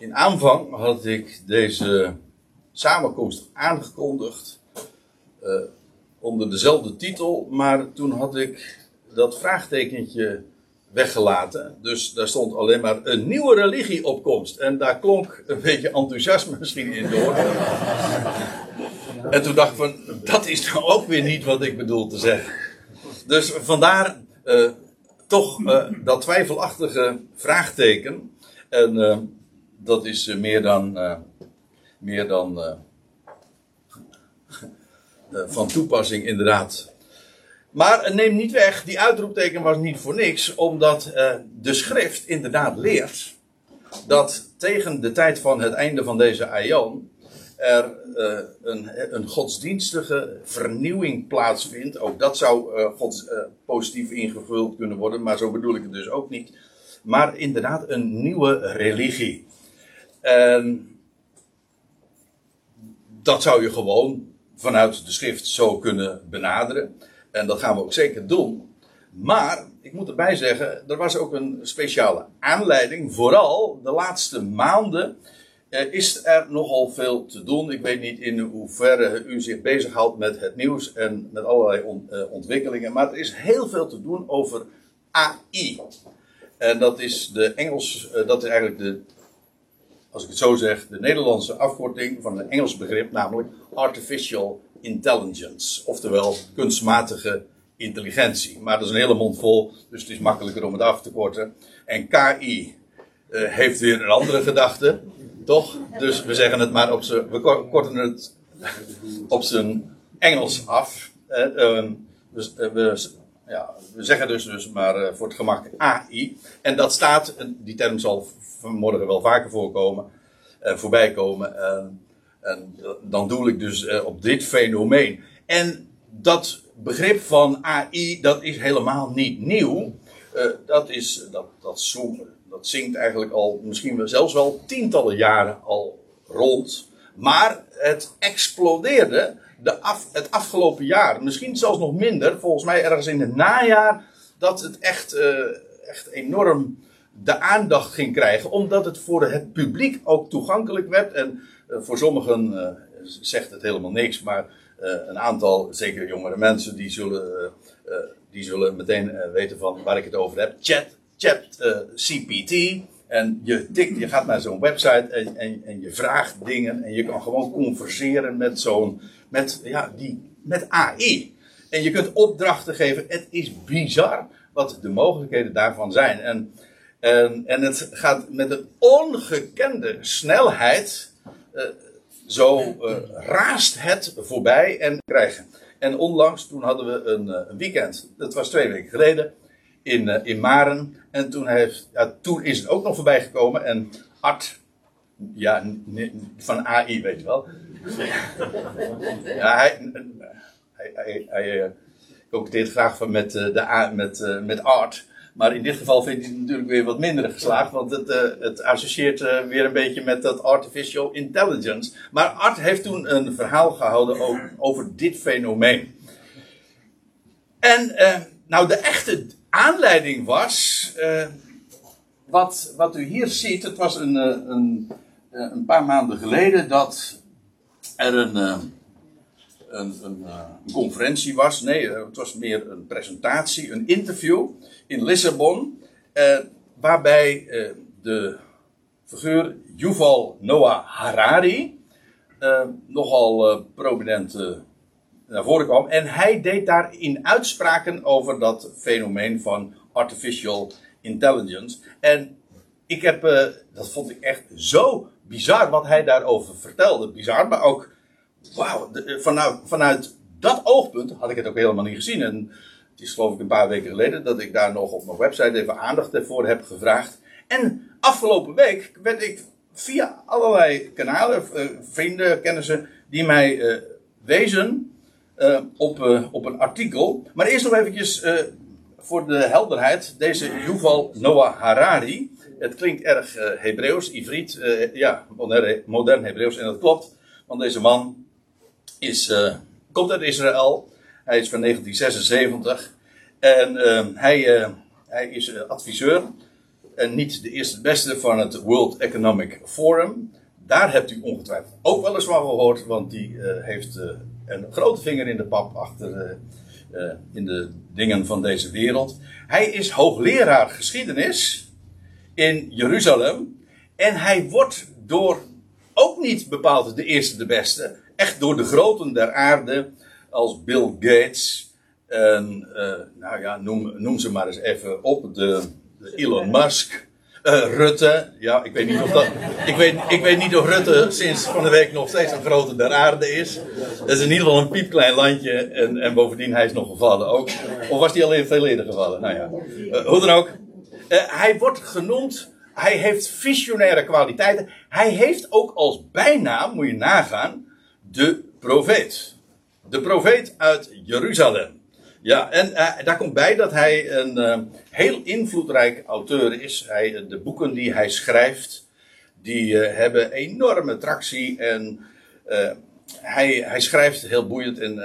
In aanvang had ik deze samenkomst aangekondigd uh, onder dezelfde titel, maar toen had ik dat vraagtekentje weggelaten. Dus daar stond alleen maar een nieuwe religie opkomst. En daar klonk een beetje enthousiasme misschien in door. en toen dacht ik van, dat is nou ook weer niet wat ik bedoel te zeggen. Dus vandaar uh, toch uh, dat twijfelachtige vraagteken. En dat is meer dan, meer dan van toepassing inderdaad maar neem niet weg, die uitroepteken was niet voor niks, omdat de schrift inderdaad leert dat tegen de tijd van het einde van deze aion er een, een, godsdienstige vernieuwing plaatsvindt. Ook dat zou positief ingevuld kunnen worden, maar zo bedoel ik het dus ook niet. Maar inderdaad een nieuwe religie. En dat zou je gewoon vanuit de schrift zo kunnen benaderen. En dat gaan we ook zeker doen. Maar, ik moet erbij zeggen, er was ook een speciale aanleiding. Vooral de laatste maanden eh, is er nogal veel te doen. Ik weet niet in hoeverre u zich bezighoudt met het nieuws en met allerlei eh, ontwikkelingen. Maar er is heel veel te doen over AI. En dat is de Engels, eh, dat is eigenlijk de, als ik het zo zeg, de Nederlandse afkorting van een Engels begrip, namelijk Artificial intelligence, oftewel kunstmatige intelligentie. Maar dat is een hele mond vol, dus het is makkelijker om het af te korten. En KI eh, heeft weer een andere gedachte, toch? Dus we zeggen het maar op zijn, we korten het op zijn Engels af. Uh, uh, we, we, ja, we zeggen dus, dus maar eh, voor het gemak AI. En dat staat, die term zal vanmorgen wel vaker voorkomen, voorbij komen en dan doe ik dus op dit fenomeen. En dat begrip van AI, dat is helemaal niet nieuw. Dat, is, dat, dat, dat zingt eigenlijk al misschien wel, zelfs wel tientallen jaren al rond. Maar het explodeerde de af, het afgelopen jaar. Misschien zelfs nog minder. Volgens mij ergens in het najaar. Dat het echt, uh, echt enorm de aandacht ging krijgen. Omdat het voor het publiek ook toegankelijk werd. En uh, voor sommigen zegt het helemaal niks, maar een aantal, zeker jongere mensen, die zullen, die zullen meteen weten van waar ik het over heb. Chat, chat CPT. En je tikt, je gaat naar zo'n website en, en, en, je vraagt dingen en je kan gewoon converseren met zo'n, met, ja, die, met AI. En je kunt opdrachten geven. Het is bizar wat de mogelijkheden daarvan zijn. En, en, en het gaat met een ongekende snelheid. Uh, zo uh, raast het voorbij en krijgen. En onlangs, toen hadden we een, uh, een weekend, dat was twee weken geleden, in, uh, in Maren. En toen, heeft, ja, toen is het ook nog voorbij gekomen. En Art, ja, van AI, weet je wel. ja, hij, hij, hij, hij coqueteert graag van met, de, met, met Art. Maar in dit geval vind ik het natuurlijk weer wat minder geslaagd, want het, het associeert weer een beetje met dat artificial intelligence. Maar Art heeft toen een verhaal gehouden over, over dit fenomeen. En nou, de echte aanleiding was, wat, wat u hier ziet, het was een, een, een paar maanden geleden dat er een, een, een, een, conferentie was. Nee, het was meer een presentatie, een interview in Lissabon, eh, waarbij eh, de figuur Yuval Noah Harari eh, nogal eh, prominent eh, naar voren kwam. En hij deed daarin uitspraken over dat fenomeen van artificial intelligence. En ik heb, eh, dat vond ik echt zo bizar wat hij daarover vertelde. Bizar, maar ook, wauw, vanuit, vanuit dat oogpunt had ik het ook helemaal niet gezien. En het is geloof ik een paar weken geleden dat ik daar nog op mijn website even aandacht voor heb gevraagd. En afgelopen week werd ik via allerlei kanalen, uh, vrienden, kennissen, die mij wezen uh, op, op een artikel. Maar eerst nog eventjes voor de helderheid. Deze Yuval Noah Harari. Het klinkt erg Hebreeuws, Ivriet, ja, modern, modern Hebreeuws. En dat klopt, want deze man is, komt uit Israël. Hij is van 1976. En uh, hij, hij is adviseur. En niet de eerste beste van het World Economic Forum. Daar hebt u ongetwijfeld ook wel eens van gehoord, want die heeft een grote vinger in de pap achter uh, in de dingen van deze wereld. Hij is hoogleraar geschiedenis in Jeruzalem. En hij wordt door ook niet bepaald de eerste de beste. Echt door de groten der aarde, als Bill Gates. En, nou ja, noem, noem ze maar eens even op. De, de Elon Musk. Uh, Rutte, ja, ik weet, niet of dat, ik, weet, ik weet niet of Rutte sinds van de week nog steeds een grote der aarde is. Dat is in ieder geval een piepklein landje en, en bovendien hij is nog gevallen ook. Of was hij al in veel eerder gevallen? Nou ja, uh, hoe dan ook. Uh, hij wordt genoemd, hij heeft visionaire kwaliteiten. Hij heeft ook als bijnaam, moet je nagaan, de profeet. De profeet uit Jeruzalem. Ja, en uh, daar komt bij dat hij een uh, heel invloedrijk auteur is. Hij, de boeken die hij schrijft, die hebben enorme tractie. En hij, hij schrijft heel boeiend. En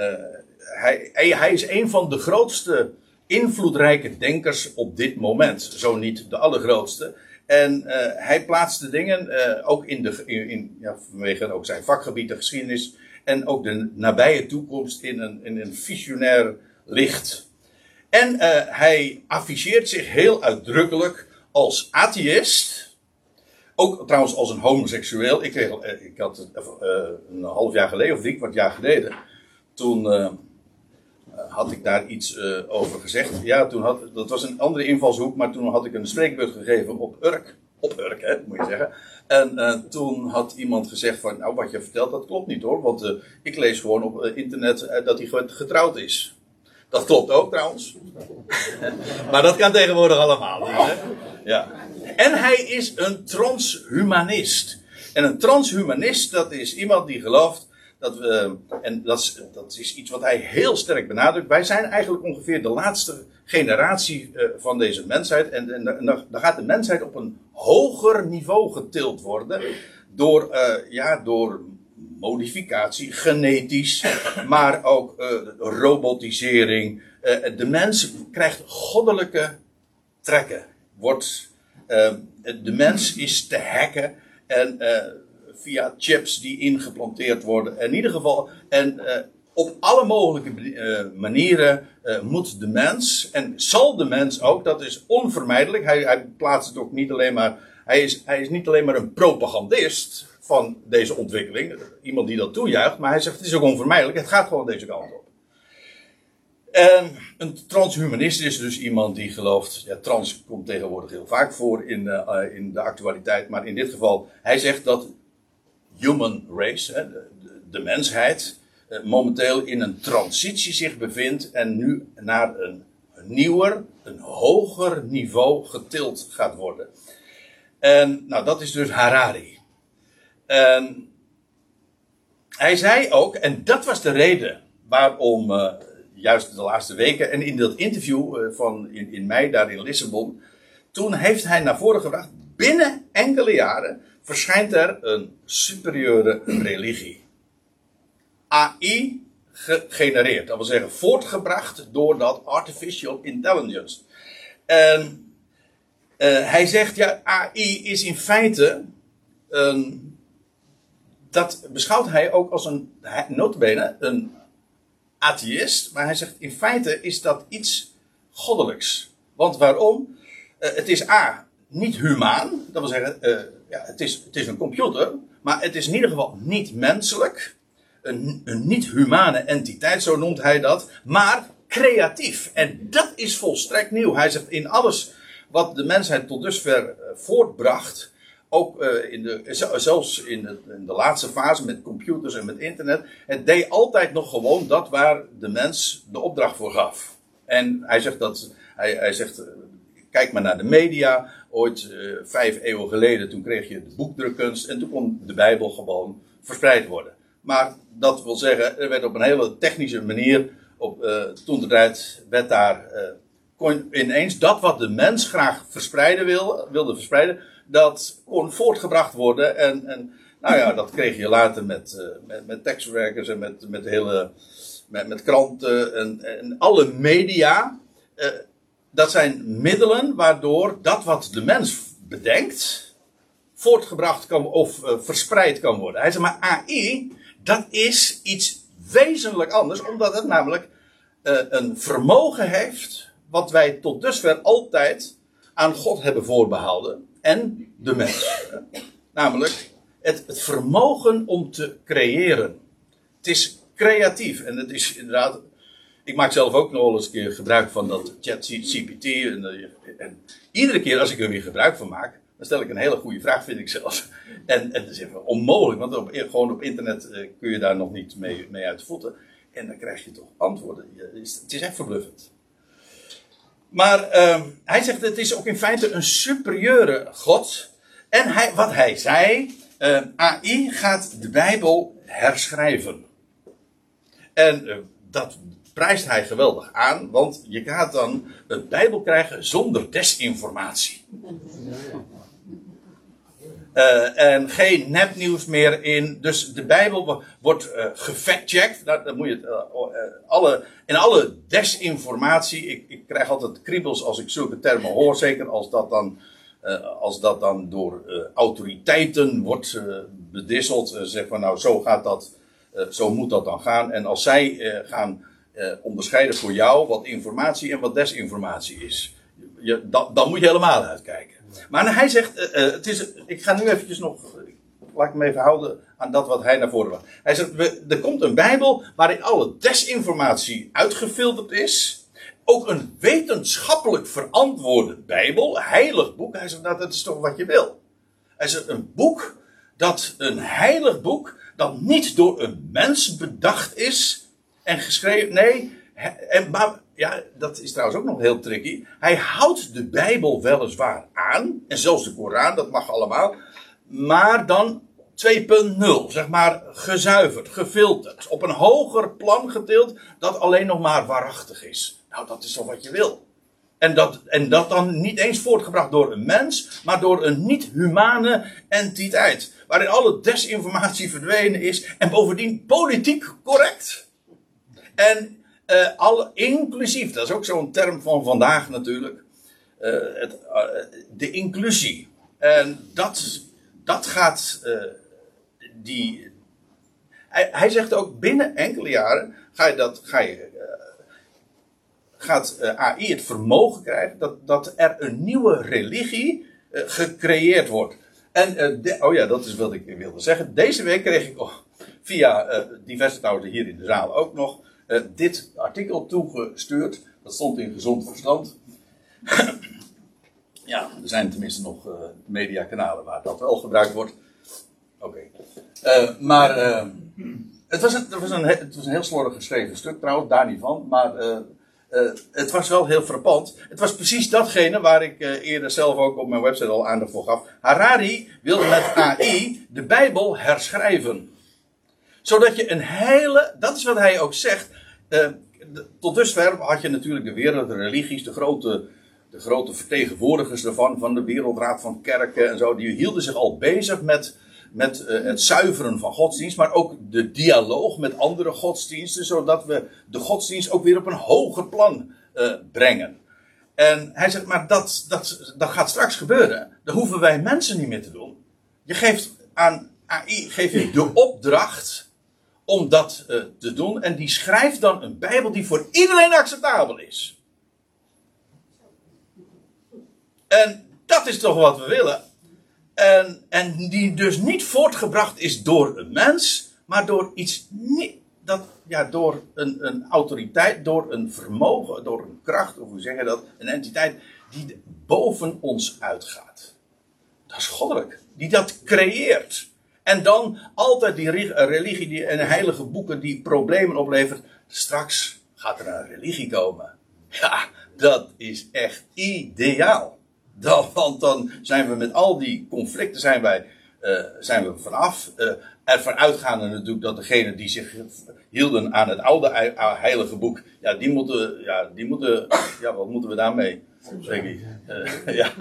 hij, hij is een van de grootste invloedrijke denkers op dit moment. Zo niet de allergrootste. En hij plaatst de dingen ook in de, in, in, ja, vanwege ook zijn vakgebied, de geschiedenis. En ook de nabije toekomst in een, in een visionair licht. En uh, hij afficheert zich heel uitdrukkelijk als atheïst. Ook trouwens als een homoseksueel. Ik, uh, ik had uh, een half jaar geleden of drie kwart jaar geleden. Toen had ik daar iets over gezegd. Ja, toen had, dat was een andere invalshoek. Maar toen had ik een spreekbeurt gegeven op Urk. Op Urk, hè, moet je zeggen. En toen had iemand gezegd van, nou wat je vertelt, dat klopt niet hoor. Want ik lees gewoon op internet dat hij getrouwd is. Dat klopt ook trouwens. maar dat kan tegenwoordig allemaal. Hè? Ja. En hij is een transhumanist. En een transhumanist, dat is iemand die gelooft dat we. En dat is, dat is iets wat hij heel sterk benadrukt. Wij zijn eigenlijk ongeveer de laatste generatie uh, van deze mensheid. En, en, dan gaat de mensheid op een hoger niveau getild worden. Door, uh, ja, door modificatie, genetisch, maar ook uh, robotisering. Uh, de mens krijgt goddelijke trekken. Wordt, uh, de mens is te hacken en via chips die ingeplanteerd worden. In ieder geval, en op alle mogelijke manieren moet de mens, en zal de mens ook, dat is onvermijdelijk. Hij, hij plaatst het ook niet alleen maar, hij is, hij is niet alleen maar een propagandist van deze ontwikkeling. Iemand die dat toejuicht, maar hij zegt het is ook onvermijdelijk, het gaat gewoon deze kant op. En een transhumanist is dus iemand die gelooft, ja, trans komt tegenwoordig heel vaak voor in, uh, in de actualiteit, maar in dit geval, hij zegt dat human race, hè, de, mensheid, uh, momenteel in een transitie zich bevindt en nu naar een, een nieuwer, een hoger niveau getild gaat worden. En nou, dat is dus Harari. En hij zei ook, en dat was de reden waarom uh, juist de laatste weken en in dat interview uh, van in, in mei daar in Lissabon, toen heeft hij naar voren gebracht, binnen enkele jaren verschijnt er een superieure religie. AI gegenereerd, dat wil zeggen voortgebracht door dat artificial intelligence. En uh, hij zegt, ja, AI is in feite een dat beschouwt hij ook als een, notabene, een atheïst. Maar hij zegt, in feite is dat iets goddelijks. Want waarom? Uh, het is A, niet humaan. Dat wil zeggen, uh, ja, het, is, het is een computer. Maar het is in ieder geval niet menselijk. Een, een niet-humane entiteit, zo noemt hij dat. Maar creatief. En dat is volstrekt nieuw. Hij zegt, in alles wat de mensheid tot dusver uh, voortbracht ook uh, in de, zelfs in de, in de, laatste fase met computers en met internet. Het deed altijd nog gewoon dat waar de mens de opdracht voor gaf. En hij zegt dat, hij, hij zegt, uh, kijk maar naar de media. Ooit uh, vijf eeuwen geleden, toen kreeg je de boekdrukkunst en toen kon de Bijbel gewoon verspreid worden. Maar dat wil zeggen, er werd op een hele technische manier, op, toen de tijd werd daar, ineens dat wat de mens graag verspreiden wilde, wilde verspreiden, dat kon voortgebracht worden. En, en nou ja, dat kreeg je later met, uh, met, met en met, met hele. Met, met kranten en, en alle media. Uh, dat zijn middelen waardoor dat wat de mens bedenkt, voortgebracht kan, of uh, verspreid kan worden. Hij zegt maar AI, dat is iets wezenlijk anders, omdat het namelijk een vermogen heeft, wat wij tot dusver altijd aan God hebben voorbehouden en de mens. Namelijk het, het vermogen om te creëren. Het is creatief en het is inderdaad ik maak zelf ook nog wel eens een keer gebruik van dat ChatGPT. En, en, iedere keer als ik er weer gebruik van maak, dan stel ik een hele goede vraag, vind ik zelf. En, en het is even onmogelijk, want op, gewoon op internet uh, kun je daar nog niet mee, mee uit voeten. En dan krijg je toch antwoorden. het is echt verbluffend. Maar uh, hij zegt, het is ook in feite een superieure God. En hij, wat hij zei, uh, eh, AI gaat de Bijbel herschrijven. En uh, dat prijst hij geweldig aan, want je gaat dan een Bijbel krijgen zonder desinformatie. Uh, en geen nepnieuws meer in. Dus de Bijbel wordt uh, gefactcheckt. Nou, moet je uh, alle, in alle desinformatie. Ik, ik, krijg altijd kriebels als ik zulke termen hoor. Zeker als dat dan, als dat dan door autoriteiten wordt bedisseld. zeg van nou, zo gaat dat. zo moet dat dan gaan. En als zij gaan eh, onderscheiden voor jou wat informatie en wat desinformatie is. Je, dan moet je helemaal uitkijken. Maar hij zegt, uh, het is, ik ga nu eventjes nog, laat ik me even houden aan dat wat hij naar voren bracht. Hij zegt, we, er komt een Bijbel waarin alle desinformatie uitgefilterd is. Ook een wetenschappelijk verantwoorde Bijbel, heilig boek. Hij zegt, nou, dat is toch wat je wil. Hij zegt, een boek, dat een heilig boek, dat niet door een mens bedacht is, en geschreven, nee, en, maar ja, dat is trouwens ook nog heel tricky. Hij houdt de Bijbel weliswaar aan, en zelfs de Koran, dat mag allemaal, maar dan 2.0, zeg maar gezuiverd, gefilterd, op een hoger plan getild, dat alleen nog maar waarachtig is. Nou, dat is toch wat je wil. En dat, en dat dan niet eens voortgebracht door een mens, maar door een niet-humane entiteit. Waarin alle desinformatie verdwenen is en bovendien politiek correct. En uh, inclusief, dat is ook zo'n term van vandaag natuurlijk. Uh, het, uh, de inclusie. En dat, dat gaat. die, hij, zegt ook binnen enkele jaren ga je dat, ga je, gaat AI het vermogen krijgen dat, dat er een nieuwe religie gecreëerd wordt. En, oh ja, dat is wat ik wilde zeggen. Deze week kreeg ik oh, via diverse trouwens hier in de zaal ook nog uh, dit artikel toegestuurd. Dat stond in Gezond Verstand. ja, er zijn tenminste nog uh, mediakanalen waar dat wel gebruikt wordt. Oké. Uh, maar het, was een, het, was een, het was een heel slordig geschreven stuk trouwens, daar niet van. Maar het was wel heel frappant. Het was precies datgene waar ik eerder zelf ook op mijn website al aandacht voor gaf. Harari wilde met AI de Bijbel herschrijven zodat je een hele, dat is wat hij ook zegt. Uh, tot dusver had je natuurlijk de wereld, de religies, de grote, de grote vertegenwoordigers daarvan, van de Wereldraad van Kerken en zo. Die hielden zich al bezig met, met uh, het zuiveren van godsdienst, maar ook de dialoog met andere godsdiensten, zodat we de godsdienst ook weer op een hoger plan uh, brengen. En hij zegt, maar dat, dat, dat gaat straks gebeuren. Dat hoeven wij mensen niet meer te doen. Je geeft aan AI geef je de opdracht om dat uh, te doen. En die schrijft dan een Bijbel die voor iedereen acceptabel is. En dat is toch wat we willen. En, en die dus niet voortgebracht is door een mens, maar door iets niet. Dat, ja, door een, een autoriteit, door een vermogen, door een kracht, of hoe zeg je dat? Een entiteit die boven ons uitgaat. Dat is goddelijk. Die dat creëert. En dan altijd die religie die, en heilige boeken die problemen oplevert. Straks gaat er een religie komen. Ja, dat is echt ideaal. Dan, want dan zijn we met al die conflicten zijn wij, uh, zijn we vanaf. Uh, ervan uitgaande natuurlijk dat degenen die zich hielden aan het oude heilige boek. Ja, die moeten, ja, die moeten, ja, wat moeten we daarmee? Zeg ik. Uh, ja,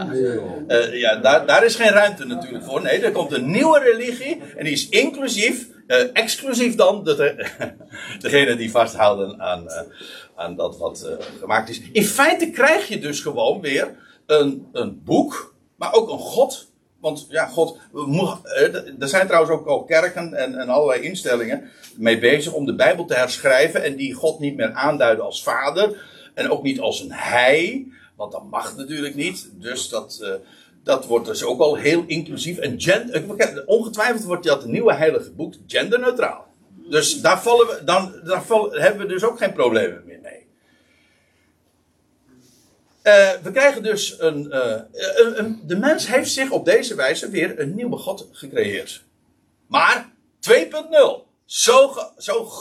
ja daar, daar is geen ruimte natuurlijk voor. Nee, er komt een nieuwe religie. En die is inclusief, exclusief dan, de, degene die vasthouden aan, aan dat wat gemaakt is. In feite krijg je dus gewoon weer een, een boek. maar ook een God. Want ja, God. Er zijn trouwens ook al kerken en, en allerlei instellingen mee bezig om de Bijbel te herschrijven. En die God niet meer aanduiden als vader. En ook niet als een hij. Want dat mag natuurlijk niet. Dus dat, uh, dat wordt dus ook al heel inclusief. En gender, ongetwijfeld wordt dat nieuwe heilige boek genderneutraal. Dus daar, vallen we, dan, daar hebben we dus ook geen problemen meer mee. Uh, we krijgen dus een, uh, een, De mens heeft zich op deze wijze weer een nieuwe God gecreëerd. Maar 2.0. Zo, zo,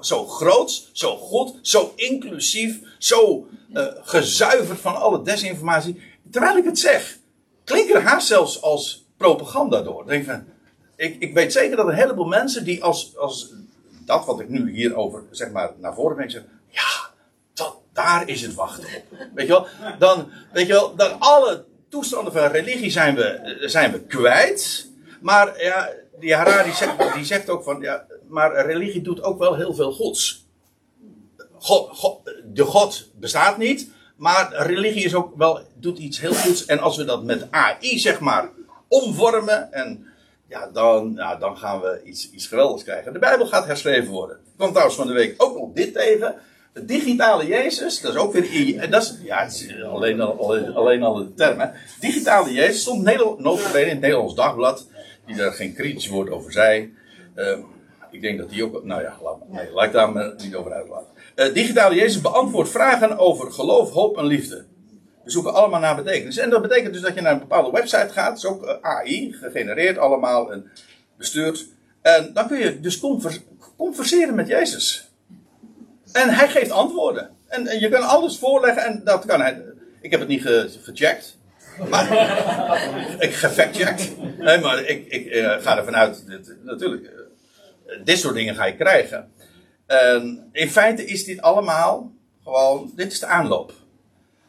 zo groot, zo goed, zo inclusief, zo uh, gezuiverd van alle desinformatie. Terwijl ik het zeg, klinkt er haast zelfs als propaganda door. Denk van, ik, ik weet zeker dat een heleboel mensen die als, als dat wat ik nu hierover zeg maar naar voren breng, zeggen, ja, daar is het wachten op. Weet je wel? Dan, weet je wel, dan alle toestanden van religie zijn we, zijn we kwijt. Maar ja, die Harari zegt, die zegt ook van, ja, maar religie doet ook wel heel veel goeds. God, God, de God bestaat niet, maar religie is ook wel, doet iets heel goeds. En als we dat met AI, zeg maar, omvormen en ja, dan, ja, dan gaan we iets, iets geweldigs krijgen. De Bijbel gaat herschreven worden. Ik kwam trouwens van de week ook nog dit tegen. De digitale Jezus, dat is ook weer. Dat is, ja, het is alleen, al, alleen, al de term. Digitale Jezus stond notabene in het Nederlands Dagblad. Die daar geen kritisch woord over zei. Uh, ik denk dat die ook. Nou ja, laat, ik daar maar niet over uitlaten. Uh, digitale Jezus beantwoordt vragen over geloof, hoop en liefde. We zoeken allemaal naar betekenis. En dat betekent dus dat je naar een bepaalde website gaat. Is ook eh, AI, gegenereerd allemaal en bestuurd. En dan kun je dus converseren met Jezus. En hij geeft antwoorden. En, je kan alles voorleggen en dat kan hij. Ik heb het niet gecheckt. Maar ik gefactcheckt. Nee, maar ik, ik uh, ga ervan uit. Dit, natuurlijk, uh, dit soort dingen ga je krijgen. En in feite is dit allemaal gewoon. Dit is de aanloop.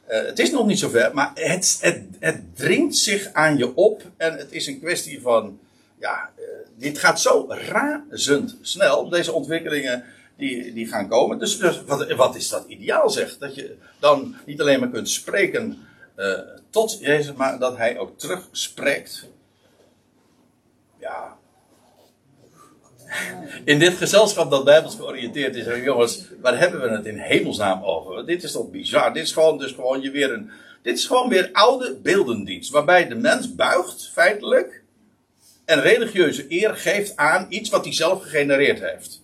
Uh, het is nog niet zover, maar het, het, het dringt zich aan je op. En het is een kwestie van. Ja, dit gaat zo razend snel. Deze ontwikkelingen die, die gaan komen. Dus, dus wat, wat, is dat ideaal, zeg? Dat je dan niet alleen maar kunt spreken uh, tot Jezus, maar dat hij ook terugspreekt. Ja, in dit gezelschap dat bijbels georiënteerd is, jongens, waar hebben we het in hemelsnaam over? Dit is toch bizar? Dit is gewoon, dus gewoon je weer een. Dit is gewoon weer oude beeldendienst. Waarbij de mens buigt, feitelijk. En religieuze eer geeft aan iets wat hij zelf gegenereerd heeft.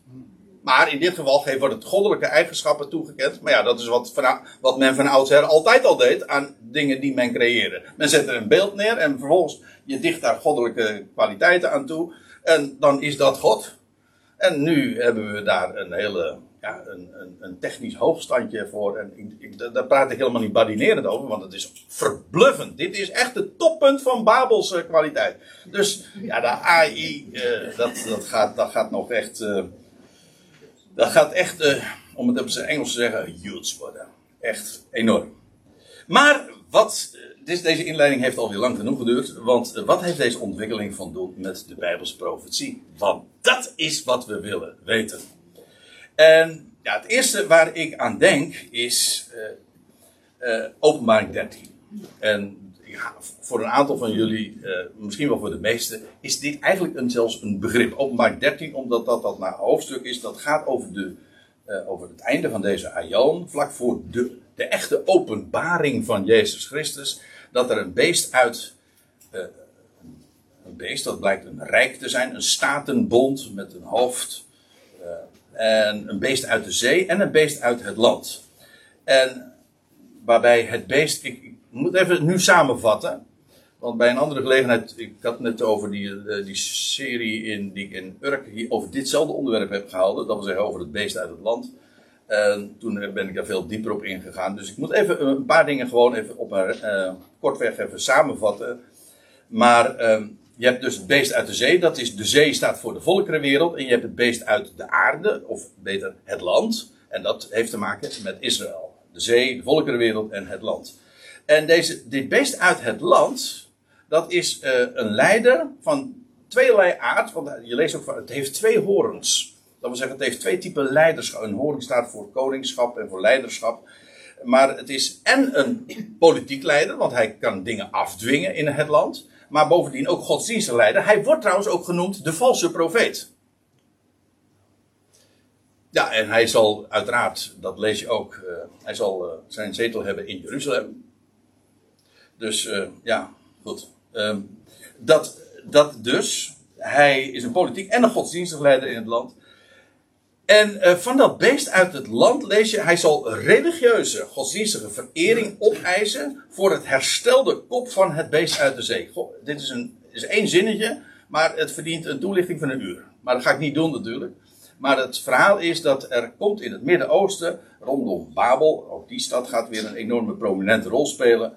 Maar in dit geval wordt het goddelijke eigenschappen toegekend. Maar ja, dat is wat, wat men van oudsher altijd al deed aan dingen die men creëerde. Men zet er een beeld neer en vervolgens je dicht daar goddelijke kwaliteiten aan toe. En dan is dat God. En nu hebben we daar een hele ja, een, een, een technisch hoogstandje voor. En ik, daar praat ik helemaal niet badinerend over, want het is verbluffend. Dit is echt het toppunt van Babels kwaliteit. Dus ja, de AI, eh, dat, dat, gaat, dat gaat nog echt. Uh, dat gaat echt, om het op zijn Engels te zeggen, huge worden. Echt enorm. Maar wat dit, deze inleiding heeft alweer lang genoeg geduurd. Want eh, wat heeft deze ontwikkeling van doen met de Bijbelse profetie? Want dat is wat we willen weten. En ja, het eerste waar ik aan denk is uh, uh, openbaring 13. En voor een aantal van jullie, uh, misschien wel voor de meesten, is dit eigenlijk een, zelfs een begrip. Openbaring 13, omdat dat, dat naar hoofdstuk is, dat gaat over, de, over het einde van deze aion, vlak voor de, de echte openbaring van Jezus Christus dat er een beest uit. Uh, een beest, dat blijkt een rijk te zijn, een statenbond met een hoofd. En een beest uit de zee en een beest uit het land. En waarbij het beest. Ik, ik moet even nu samenvatten. Want bij een andere gelegenheid, ik had net over die, eh, die serie in, die ik in Urk over ditzelfde onderwerp heb gehouden. Dat wil zeggen over het beest uit het land. En toen ben ik daar veel dieper op ingegaan. Dus ik moet even een paar dingen gewoon even op een uh, kortweg even samenvatten. Maar uh, je hebt dus het beest uit de zee. Dat is, de zee staat voor de volkerenwereld. En je hebt het beest uit de aarde, of beter het land. En dat heeft te maken met Israël. De zee, de volkerenwereld en het land. En deze, dit beest uit het land, dat is uh, een leider van tweeërlei aard. Want je leest ook van, het heeft twee horens. Dat wil zeggen, het heeft twee typen leiderschap. Een hoorn staat voor koningschap en voor leiderschap. Maar het is en een politiek leider, want hij kan dingen afdwingen in het land. Maar bovendien ook godsdienstig leider. Hij wordt trouwens ook genoemd de valse profeet. Ja, en hij zal uiteraard, dat lees je ook, uh, hij zal zijn zetel hebben in Jeruzalem. Dus uh, ja, goed. Ehm, dat, dat dus. Hij is een politiek en een godsdienstig leider in het land. En uh, van dat beest uit het land lees je, hij zal religieuze, godsdienstige verering opeisen voor het herstelde kop van het beest uit de zee. Dit is, een, is één zinnetje, maar het verdient een toelichting van een uur. Maar dat ga ik niet doen natuurlijk. Maar het verhaal is dat er komt in het Midden-Oosten, rondom Babel, ook die stad gaat weer een enorme prominente rol spelen.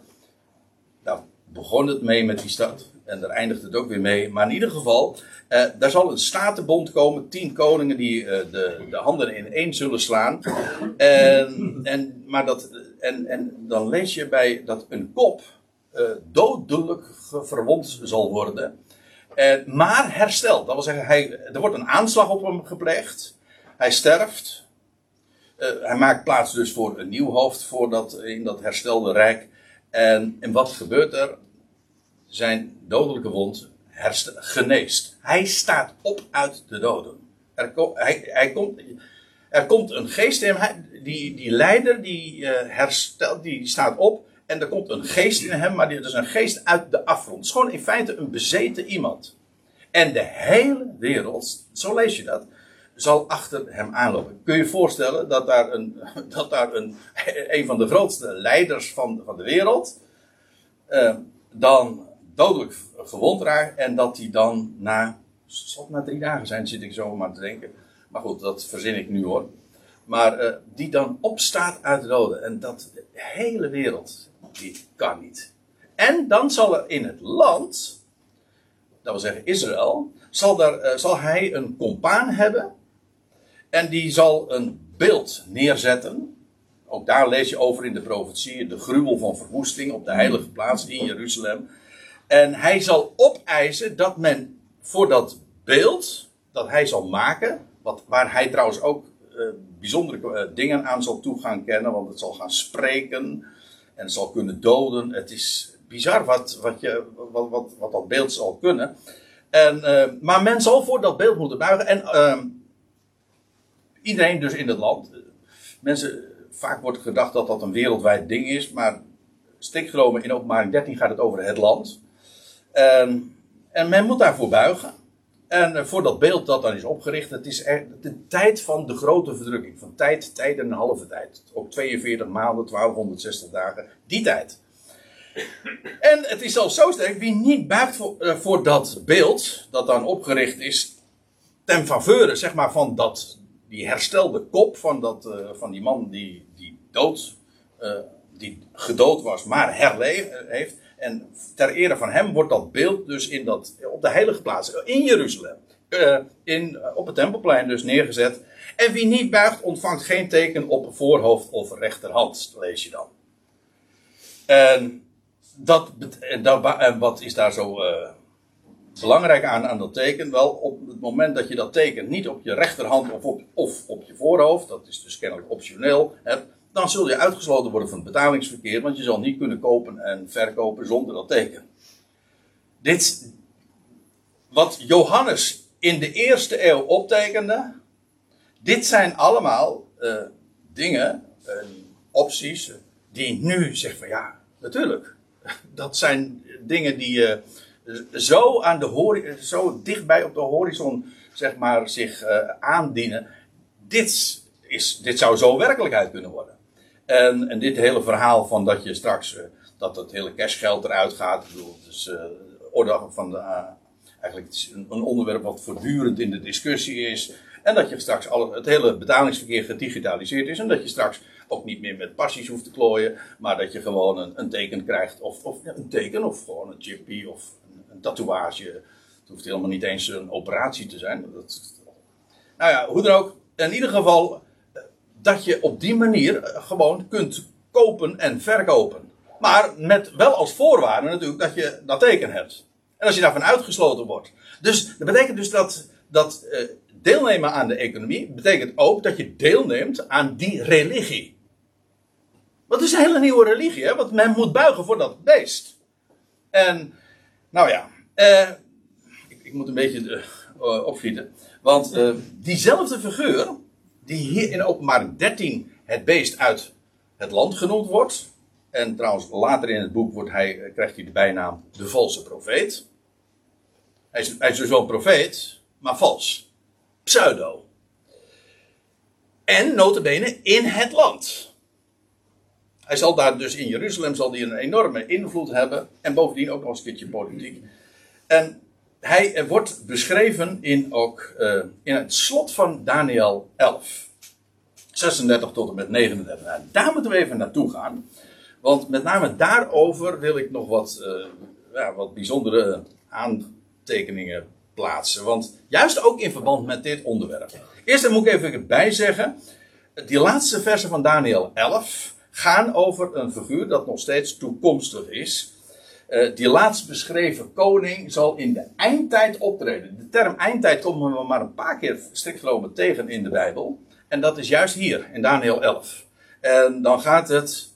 Begon het mee met die stad. En daar eindigt het ook weer mee. Maar in ieder geval, eh, daar zal een statenbond komen. Tien koningen die eh, de, de handen in één zullen slaan. En, en, maar dat, en, en dan lees je bij dat een kop eh, dodelijk verwond zal worden. Eh, maar hersteld. Dat wil zeggen, hij, er wordt een aanslag op hem gepleegd. Hij sterft. Eh, hij maakt plaats dus voor een nieuw hoofd voor dat, in dat herstelde rijk. En, en wat gebeurt er? Zijn dodelijke wond geneest. Hij staat op uit de doden. Er, hij, hij komt, er komt een geest in hem. Die, die leider die uh, herstelt, die staat op. En er komt een geest in hem, maar dit is een geest uit de afgrond. Het is gewoon in feite een bezeten iemand. En de hele wereld, zo lees je dat, zal achter hem aanlopen. Kun je je voorstellen dat daar een, dat daar een, een van de grootste leiders van, van de wereld uh, dan dodelijk gewond raakt en dat hij dan na, zal het na drie dagen zijn, zit ik zo maar te denken. Maar goed, dat verzin ik nu hoor. Maar uh, die dan opstaat uit de doden. En dat de hele wereld, die kan niet. En dan zal er in het land, dat wil zeggen Israël, zal, daar, uh, zal hij een compaan hebben. En die zal een beeld neerzetten. Ook daar lees je over in de profetie, de gruwel van verwoesting op de heilige plaats in Jeruzalem. En hij zal opeisen dat men voor dat beeld dat hij zal maken, wat, waar hij trouwens ook uh, bijzondere uh, dingen aan zal toe gaan kennen, want het zal gaan spreken en het zal kunnen doden. Het is bizar wat, wat, je, wat, wat, dat beeld zal kunnen. En, uh, maar men zal voor dat beeld moeten buigen. En ehm, iedereen dus in het land. Mensen, vaak wordt gedacht dat dat een wereldwijd ding is, maar stikgenomen in openbaring 13 gaat het over het land. En, en men moet daarvoor buigen. En eh, voor dat beeld dat dan is opgericht, het is de tijd van de grote verdrukking. Van tijd, tijd en een halve tijd. Ook 42 maanden, 1260 dagen. Die tijd. En het is al zo sterk, wie niet buigt voor, uh, voor dat beeld, dat dan opgericht is, ten faveur, zeg maar, van dat, die herstelde kop van, dat, uh, van die man die, die dood, uh, die gedood was, maar herleefd heeft. En ter ere van hem wordt dat beeld dus in dat, op de heilige plaats, in Jeruzalem, in, op het tempelplein dus neergezet. En wie niet buigt, ontvangt geen teken op voorhoofd of rechterhand, lees je dan. En dat, en, dat, en wat is daar zo belangrijk aan, aan dat teken? Wel, op het moment dat je dat teken niet op je rechterhand of op, of op je voorhoofd, dat is dus kennelijk optioneel, dan zul je uitgesloten worden van het betalingsverkeer, want je zal niet kunnen kopen en verkopen zonder dat teken. Dit, wat Johannes in de eerste eeuw optekende, dit zijn allemaal uh, dingen, uh, opties, die nu zeggen van ja, natuurlijk. Dat zijn dingen die uh, zo, aan de zo dichtbij op de horizon zeg maar, zich aandienen. Dit, is, dit zou zo werkelijkheid kunnen worden. En, en dit hele verhaal van dat je straks, uh, dat het hele cashgeld eruit gaat. Ik bedoel, het is uh, orde van de, uh, eigenlijk het een, een, onderwerp wat voortdurend in de discussie is. En dat je straks alle, het hele betalingsverkeer gedigitaliseerd is. En dat je straks ook niet meer met passies hoeft te klooien. Maar dat je gewoon een, een teken krijgt. Of, of ja, een teken, of gewoon een chippy, of een, tatoeage. Het hoeft helemaal niet eens een operatie te zijn. Dat, nou ja, hoe dan ook. In ieder geval, dat je op die manier eh, gewoon kunt kopen en verkopen. Maar met wel als voorwaarde natuurlijk dat je dat teken hebt. En als je daarvan uitgesloten wordt. Dus dat betekent dus dat, dat uh, deelnemen aan de economie betekent ook dat je deelneemt aan die religie. Het is een hele nieuwe religie, hè? want men moet buigen voor dat beest. En, nou ja, eh, ik, ik, moet een beetje uh. Want uh, diezelfde figuur, die hier in openbaring 13 het beest uit het land genoemd wordt. En trouwens, later in het boek wordt hij, krijgt hij de bijnaam de valse profeet. Hij is, hij is dus wel een profeet, maar vals. Pseudo. En notabene in het land. Hij zal daar dus in Jeruzalem zal die een enorme invloed hebben. En bovendien ook nog eens een keertje politiek. En hij wordt beschreven in, ook, uh, in het slot van Daniel 11. 36 tot en met 39. Nou, daar moeten we even naartoe gaan. Want met name daarover wil ik nog wat, uh, ja, wat bijzondere aantekeningen plaatsen. Want juist ook in verband met dit onderwerp. Eerst moet ik even erbij zeggen. Die laatste versen van Daniel 11 gaan over een figuur dat nog steeds toekomstig is. Uh, die laatst beschreven koning zal in de eindtijd optreden. De term eindtijd komen we maar een paar keer strikt genomen tegen in de Bijbel. En dat is juist hier, in Daniel 11. En dan gaat het.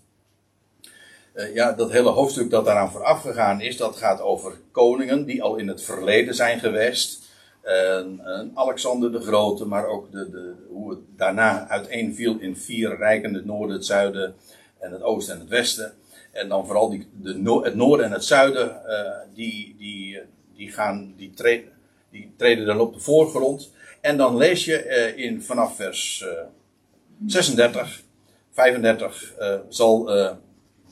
Uh, ja, dat hele hoofdstuk dat daaraan vooraf gegaan is, dat gaat over koningen die al in het verleden zijn geweest. En, Alexander de Grote, maar ook de, de, hoe het daarna uiteenviel in vier rijken: het noorden, het zuiden en het oosten en het westen. En dan vooral die, de, het noorden en het zuiden, uh, die, die, die, gaan, die, treden, die treden dan op de voorgrond. En dan lees je uh, in, vanaf vers uh, 36, 35 zal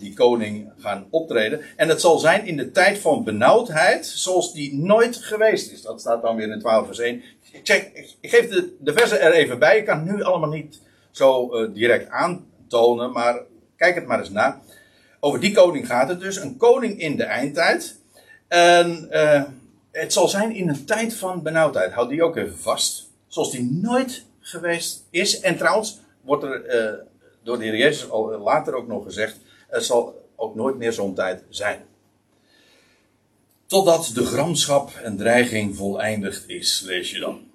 die koning gaan optreden. En het zal zijn in de tijd van benauwdheid, zoals die nooit geweest is. Dat staat dan weer in 12 vers 1. Ik, ik geef de, de versen er even bij. Ik kan het nu allemaal niet zo uh, direct aantonen, maar kijk het maar eens na. Over die koning gaat het dus. Een koning in de eindtijd. En uh, het zal zijn in een tijd van benauwdheid. Houd die ook even vast. Zoals die nooit geweest is. En trouwens wordt er uh, door de Heer Jezus al later ook nog gezegd er zal ook nooit meer zo'n tijd zijn. Totdat de gramschap en dreiging voleindigd is, lees je dan.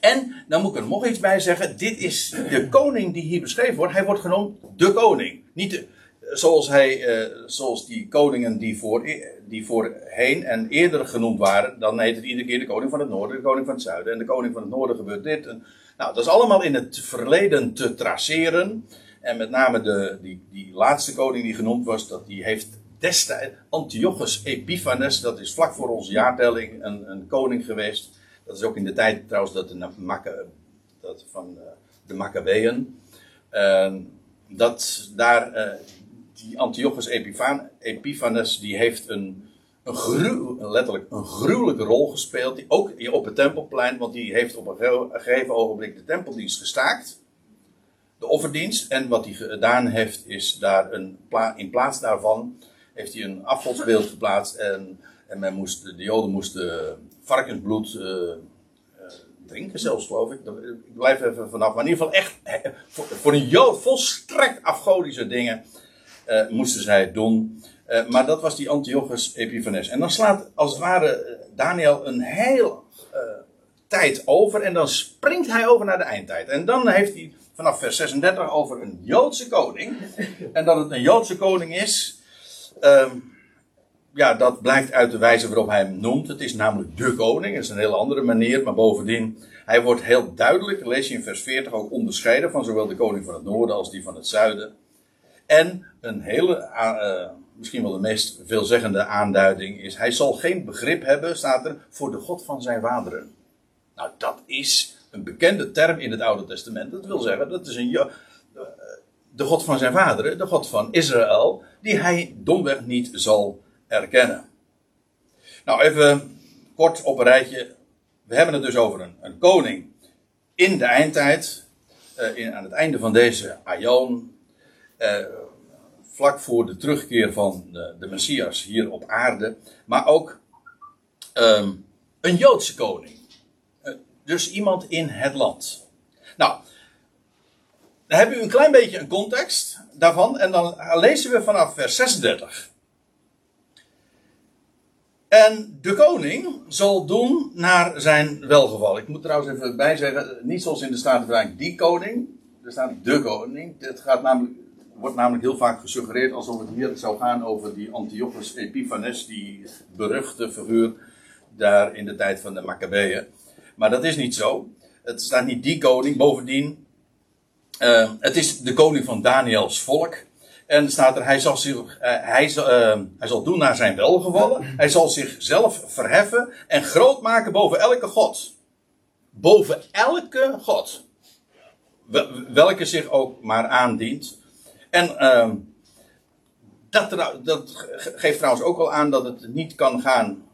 En, dan moet ik er nog iets bij zeggen. Dit is de koning die hier beschreven wordt. Hij wordt genoemd de koning. Niet zoals, hij, eh, zoals die koningen die, voor, die voorheen en eerder genoemd waren. Dan heet het iedere keer de koning van het noorden, de koning van het zuiden. En de koning van het noorden gebeurt dit. Nou, dat is allemaal in het verleden te traceren. En met name de, die, die laatste koning die genoemd was, dat die heeft destijds Antiochus Epiphanes, dat is vlak voor onze jaartelling een, een koning geweest. Dat is ook in de tijd trouwens dat de Macca, dat van uh, de Maccabeën. Dat daar, uh, die Antiochus Epiphanes, die heeft een, een letterlijk een gruwelijke rol gespeeld. Die, ook op het tempelplein, want die heeft op een gegeven ogenblik de tempeldienst gestaakt de offerdienst. En wat hij gedaan heeft, is daar een in plaats daarvan heeft hij een afgodsbeeld geplaatst. En, en men moest, de Joden moesten varkensbloed uh, uh, drinken, zelfs geloof ik. Ik blijf even vanaf. Maar in ieder geval echt, voor, een Jood volstrekt afgodische dingen uh, moesten zij het doen. maar dat was die Antiochus Epiphanes. En dan slaat als het ware Daniel een heel tijd over. En dan springt hij over naar de eindtijd. En dan heeft hij vanaf vers 36 over een Joodse koning. En dat het een Joodse koning is, um, ja, dat blijkt uit de wijze waarop hij hem noemt. Het is namelijk de koning, dat is een hele andere manier, maar bovendien, hij wordt heel duidelijk, lees je in vers 40, ook onderscheiden van zowel de koning van het noorden als die van het zuiden. En een hele, uh, misschien wel de meest veelzeggende aanduiding is, hij zal geen begrip hebben, staat er, voor de God van zijn vaderen. Nou, dat is een bekende term in het Oude Testament. Dat wil zeggen, dat is een, de God van zijn vaderen, de God van Israël, die hij domweg niet zal erkennen. Nou, even kort op een rijtje. We hebben het dus over een, een koning in de eindtijd, uh, in, aan het einde van deze aion, uh, vlak voor de terugkeer van de, de, Messias hier op aarde, maar ook um, een Joodse koning. Dus iemand in het land. Nou, dan hebben we een klein beetje een context daarvan. En dan lezen we vanaf vers 36. En de koning zal doen naar zijn welgeval. Ik moet trouwens even bij zeggen, niet zoals in de Staten-Vertaling die koning. Er staat de koning. Het gaat namelijk, wordt namelijk heel vaak gesuggereerd alsof het hier zou gaan over die Antiochus Epiphanes, die beruchte figuur daar in de tijd van de Maccabeeën. Maar dat is niet zo. Het staat niet die koning. Bovendien, uh, het is de koning van Daniels volk. En staat er, hij zal, zich, uh, hij, zal, uh, hij zal doen naar zijn welgevallen. Hij zal zichzelf verheffen en groot maken boven elke god. Boven elke god. Welke zich ook maar aandient. En uh, dat, dat geeft trouwens ook wel aan dat het niet kan gaan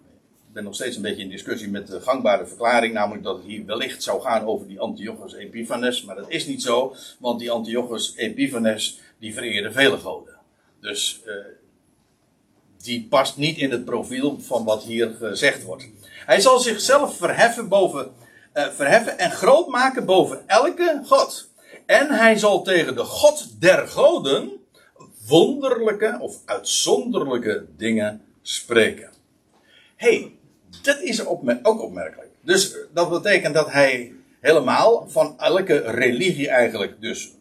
ben nog steeds een beetje in discussie met de gangbare verklaring, namelijk dat het hier wellicht zou gaan over die Antiochus Epiphanes, maar dat is niet zo, want die Antiochus Epiphanes die vereerde vele goden. Dus uh, die past niet in het profiel van wat hier gezegd wordt. Hij zal zichzelf verheffen, boven, uh, verheffen en groot maken boven elke god. En hij zal tegen de God der goden wonderlijke of uitzonderlijke dingen spreken. hey, dat is ook opmerkelijk. Dus eh, dat betekent dat hij helemaal van elke religie eigenlijk dus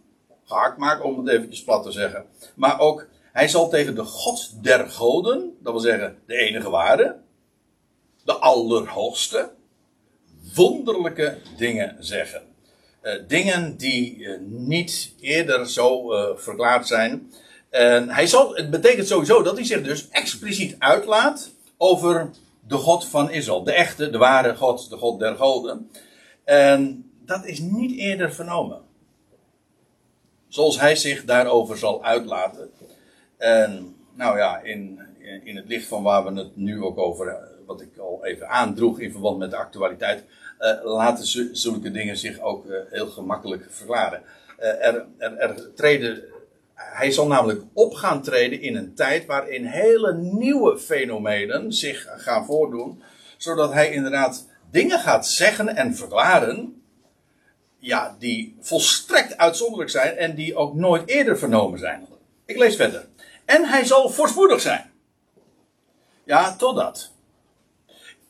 gehakt maakt, om het eventjes plat te zeggen. Maar ook, hij zal tegen de God der goden, dat wil zeggen de enige ware, de allerhoogste, wonderlijke dingen zeggen. Uh, dingen die uh, niet eerder zo verklaard zijn. En hij zal, het betekent sowieso dat hij zich dus expliciet uitlaat over de God van Israël. De echte, de ware God, de God der goden. En dat is niet eerder vernomen. Zoals hij zich daarover zal uitlaten. En nou ja, in, in het licht van waar we het nu ook over, wat ik al even aandroeg in verband met de actualiteit, uh, laten zulke dingen zich ook uh, heel gemakkelijk verklaren. Er, er, er treden hij zal namelijk op gaan treden in een tijd waarin hele nieuwe fenomenen zich gaan voordoen, zodat hij inderdaad dingen gaat zeggen en verklaren, ja, die volstrekt uitzonderlijk zijn en die ook nooit eerder vernomen zijn. Ik lees verder. En hij zal voorspoedig zijn. Ja, totdat.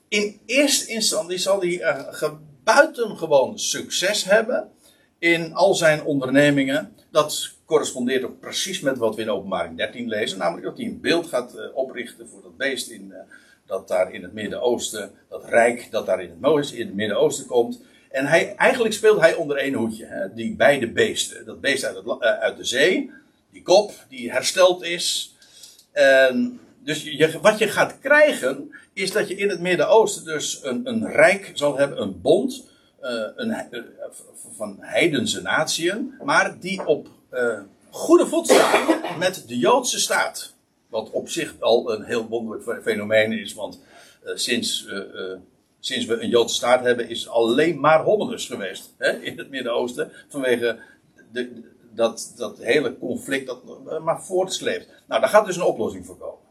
In eerste instantie zal hij uh, buitengewoon succes hebben in al zijn ondernemingen. Dat correspondeert ook precies met wat we in openbaring 13 lezen. Namelijk dat hij een beeld gaat uh, oprichten voor dat beest in, uh, dat daar in het Midden-Oosten, dat rijk dat daar in het, in het Midden-Oosten komt. En hij, eigenlijk speelt hij onder één hoedje. Hè, die beide beesten. Dat beest uit, het, uh, uit de zee, die kop die hersteld is. En dus je, wat je gaat krijgen, is dat je in het Midden-Oosten dus een, een rijk zal hebben, een bond. Een, van heidense natieën, maar die op uh, goede voet met de Joodse staat. Wat op zich al een heel wonderlijk fenomeen is, want uh, sinds, uh, sinds we een Joodse staat hebben, is alleen maar hommelus geweest hè, in het Midden-Oosten. Vanwege de, dat, dat hele conflict dat maar voortsleept. Nou, daar gaat dus een oplossing voor komen.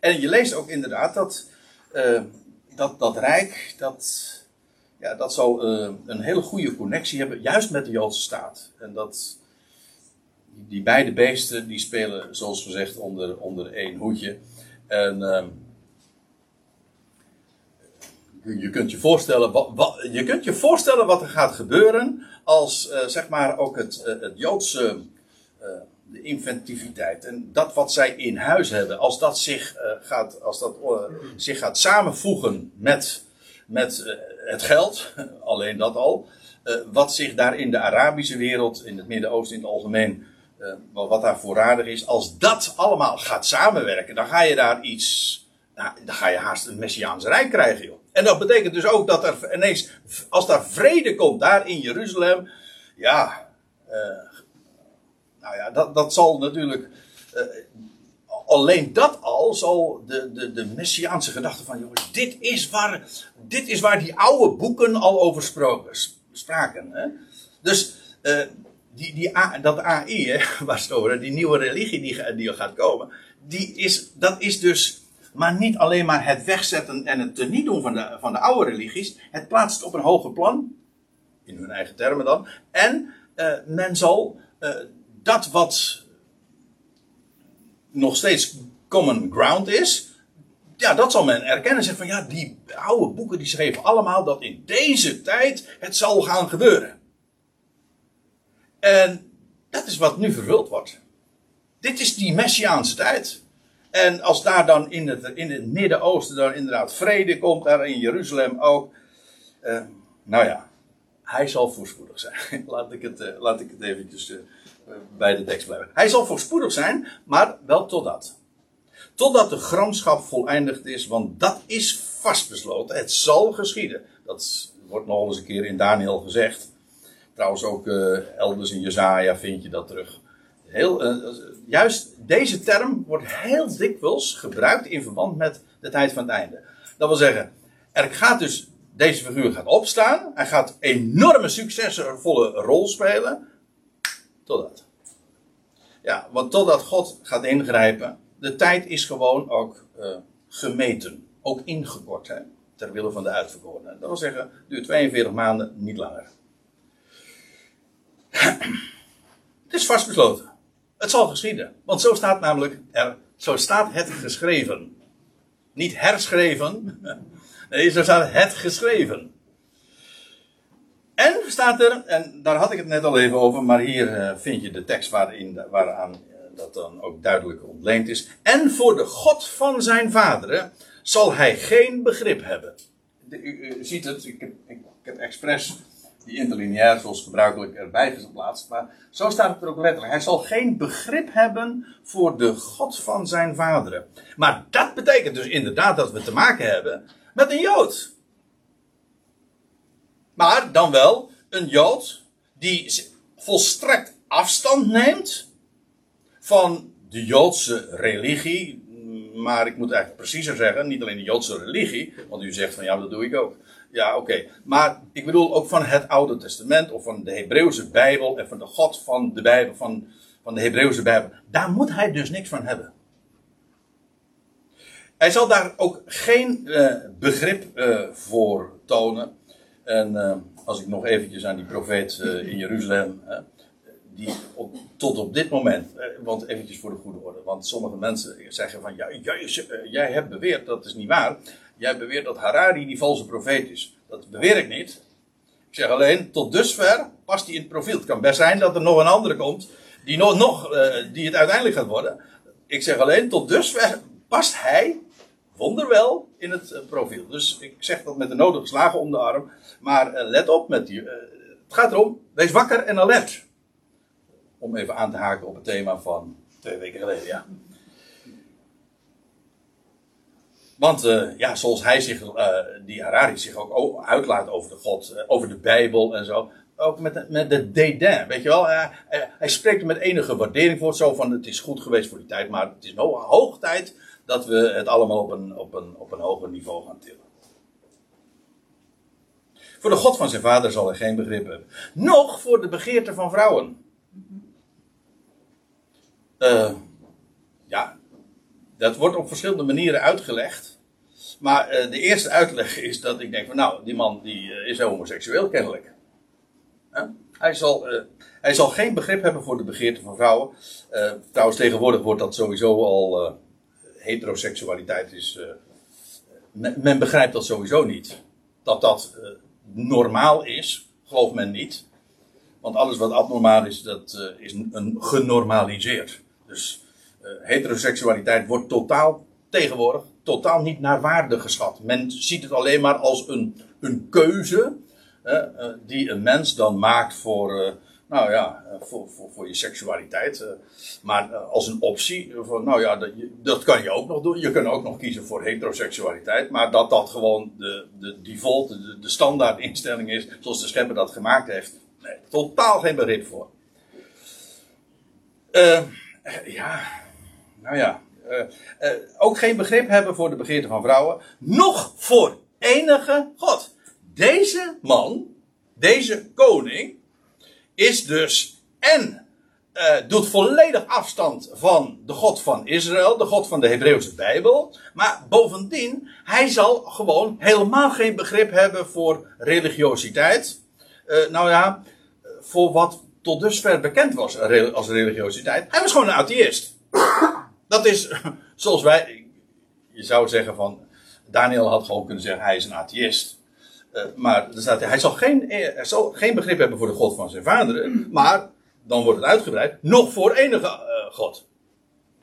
En je leest ook inderdaad dat dat, dat Rijk, dat, ja, dat zal een hele goede connectie hebben, juist met de Joodse staat. En dat die beide beesten die spelen, zoals gezegd, onder, onder één hoedje. En um, je kunt je voorstellen wat, wat, je kunt je voorstellen wat er gaat gebeuren als uh, zeg maar ook het, uh, het Joodse uh, de inventiviteit en dat wat zij in huis hebben, als dat zich gaat, als dat, zich gaat samenvoegen met, met het geld, alleen dat al, wat zich daar in de Arabische wereld, in het Midden-Oosten in het algemeen uh, wat daar voorradig is, als dat allemaal gaat samenwerken, dan ga je daar iets, nou, dan ga je haast een Messiaans Rijk krijgen, joh. En dat betekent dus ook dat er ineens, als daar vrede komt, daar in Jeruzalem, ja, uh, nou ja, dat, dat zal natuurlijk, uh, alleen dat al zal de, de, de Messiaanse gedachte van, jongens, dit is waar, dit is waar die oude boeken al over spraken. Hè? Dus, die, die dat AI, waar het over, die nieuwe religie die, die gaat komen, die is, dat is dus maar niet alleen maar het wegzetten en het teniet doen van de, van de oude religies. Het plaatst op een hoger plan, in hun eigen termen dan. En uh, men zal uh, dat wat nog steeds common ground is, ja, dat zal men erkennen. Zeggen van ja, die oude boeken die schreven allemaal dat in deze tijd het zal gaan gebeuren. En dat is wat nu vervuld wordt. Dit is die Messiaanse tijd. En als daar dan in het, in het Midden-Oosten dan inderdaad vrede komt, daar in Jeruzalem ook. Uh, nou ja, hij zal voorspoedig zijn. laat, ik het, uh, laat ik het eventjes uh, bij de tekst blijven. Hij zal voorspoedig zijn, maar wel totdat. Totdat de gramschap voleindigd is, want dat is vastbesloten. Het zal geschieden. Dat wordt nog eens een keer in Daniel gezegd. Trouwens ook elders in Jezaja vind je dat terug. Heel, juist deze term wordt heel dikwijls gebruikt in verband met de tijd van het einde. Dat wil zeggen, er gaat dus, deze figuur gaat opstaan. Hij gaat enorme succesvolle rol spelen. Totdat. Ja, want totdat God gaat ingrijpen. De tijd is gewoon ook uh, gemeten. Ook ingekort. Ter wille van de uitverkorenen. Dat wil zeggen, duurt 42 maanden, niet langer. Het is vastbesloten. Het zal geschieden. Want zo staat namelijk er, zo staat het geschreven. Niet herschreven. Nee, zo staat het geschreven. En staat er, en daar had ik het net al even over, maar hier uh, vind je de tekst waarin, waaraan uh, dat dan ook duidelijk ontleend is. En voor de God van zijn vaderen zal hij geen begrip hebben. u, ziet het, ik ik, ik heb expres die interlineair zoals gebruikelijk erbij geplaatst. Maar zo staat het er ook letterlijk. Hij zal geen begrip hebben voor de God van zijn vaderen. Maar dat betekent dus inderdaad dat we te maken hebben met een Jood. Maar dan wel een Jood die volstrekt afstand neemt van de Joodse religie. Maar ik moet eigenlijk preciezer zeggen, niet alleen de Joodse religie, want u zegt van ja, dat doe ik ook. Ja, oké. Maar ik bedoel ook van het Oude Testament of van de Hebreeuwse Bijbel en van de God van de Bijbel, van, van de Hebreeuwse Bijbel. Daar moet hij dus niks van hebben. Hij zal daar ook geen uh, begrip uh, voor tonen. En uh, als ik nog eventjes aan die profeet in Jeruzalem, die tot op dit moment, want eventjes voor de goede orde, want sommige mensen zeggen van, ja, jij, jij hebt beweerd, dat is niet waar. Jij beweert dat Harari die valse profeet is. Dat beweer ik niet. Ik zeg alleen, tot dusver past hij in het profiel. Het kan best zijn dat er nog een andere komt, die, nog, nog, uh, die het uiteindelijk gaat worden. Ik zeg alleen, tot dusver past hij, wonderwel, in het uh, profiel. Dus ik zeg dat met de nodige slagen om de arm. Maar uh, let op met die. het gaat erom, wees wakker en alert. Om even aan te haken op het thema van twee weken geleden, ja. Want uh, ja, zoals hij zich, uh, die Harari zich ook uitlaat over de God, uh, over de Bijbel en zo. Ook met, de, met de dédain, weet je wel. hij spreekt er met enige waardering voor. Zo van, het is goed geweest voor die tijd, maar het is nou hoog tijd dat we het allemaal op een, op een, op een hoger niveau gaan tillen. Voor de God van zijn vader zal hij geen begrip hebben. Nog voor de begeerte van vrouwen. ja, dat wordt op verschillende manieren uitgelegd. Maar uh, de eerste uitleg is dat ik denk van nou, die man die uh, is homoseksueel kennelijk. Hij, zal, uh, hij zal geen begrip hebben voor de begeerte van vrouwen. trouwens, tegenwoordig wordt dat sowieso al heteroseksualiteit is. Men, men, begrijpt dat sowieso niet. Dat dat normaal is, gelooft men niet. Want alles wat abnormaal is, dat is een genormaliseerd. Dus heteroseksualiteit wordt totaal tegenwoordig totaal niet naar waarde geschat. Men ziet het alleen maar als een, een keuze uh, die een mens dan maakt voor, uh, nou ja, voor, voor, voor je seksualiteit. maar als een optie, van, nou ja, dat, dat, kan je ook nog doen. Je kunt ook nog kiezen voor heteroseksualiteit, maar dat dat gewoon de, de default, de, standaard instelling is, zoals de schepper dat gemaakt heeft. Nee, totaal geen begrip voor. ja, nou ja, uh, uh, ook geen begrip hebben voor de begeerte van vrouwen, nog voor enige God. Deze man, deze koning, is dus en uh, doet volledig afstand van de God van Israël, de God van de Hebreeuwse Bijbel, maar bovendien, hij zal gewoon helemaal geen begrip hebben voor religiositeit. nou ja, voor wat tot dusver bekend was als religiositeit. Hij was gewoon een atheïst. Dat is zoals wij. Je zou zeggen van. Daniel had gewoon kunnen zeggen: hij is een atheïst. Uh, maar er staat, hij, zal geen, hij zal geen begrip hebben voor de God van zijn vaderen. Maar dan wordt het uitgebreid: nog voor enige uh, God.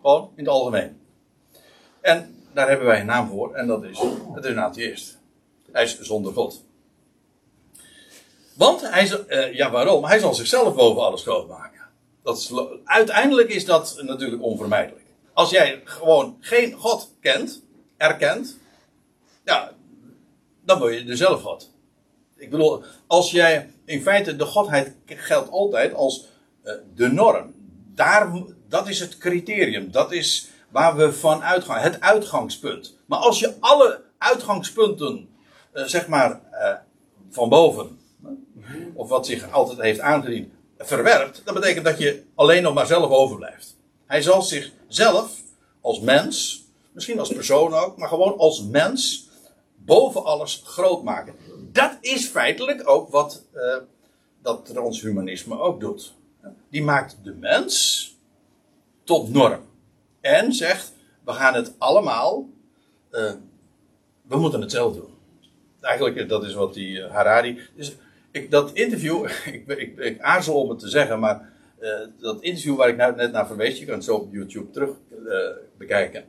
Gewoon in het algemeen. En daar hebben wij een naam voor, en dat is, het is een atheïst. Hij is zonder God. Want hij, uh, ja, waarom? Hij zal zichzelf boven alles groot maken. Dat is, uiteindelijk is dat natuurlijk onvermijdelijk. Als jij gewoon geen God kent, erkent, ja, dan word je er zelf God. Ik bedoel, als jij in feite de Godheid geldt altijd als uh, de norm. Daar, dat is het criterium. Dat is waar we van uitgaan. Het uitgangspunt. Maar als je alle uitgangspunten, uh, zeg maar, uh, van boven, of wat zich altijd heeft aangediend, verwerpt, dan betekent dat je alleen nog maar zelf overblijft. Hij zal zichzelf als mens, misschien als persoon ook, maar gewoon als mens boven alles groot maken. Dat is feitelijk ook wat uh, dat transhumanisme ook doet. Die maakt de mens tot norm. En zegt, we gaan het allemaal, uh, we moeten het zelf doen. Eigenlijk, dat is wat die Harari. Dus ik, dat interview, ik, ik, aarzel om het te zeggen, maar dat interview waar ik nou net naar verwees, je kan het zo op YouTube terug bekijken.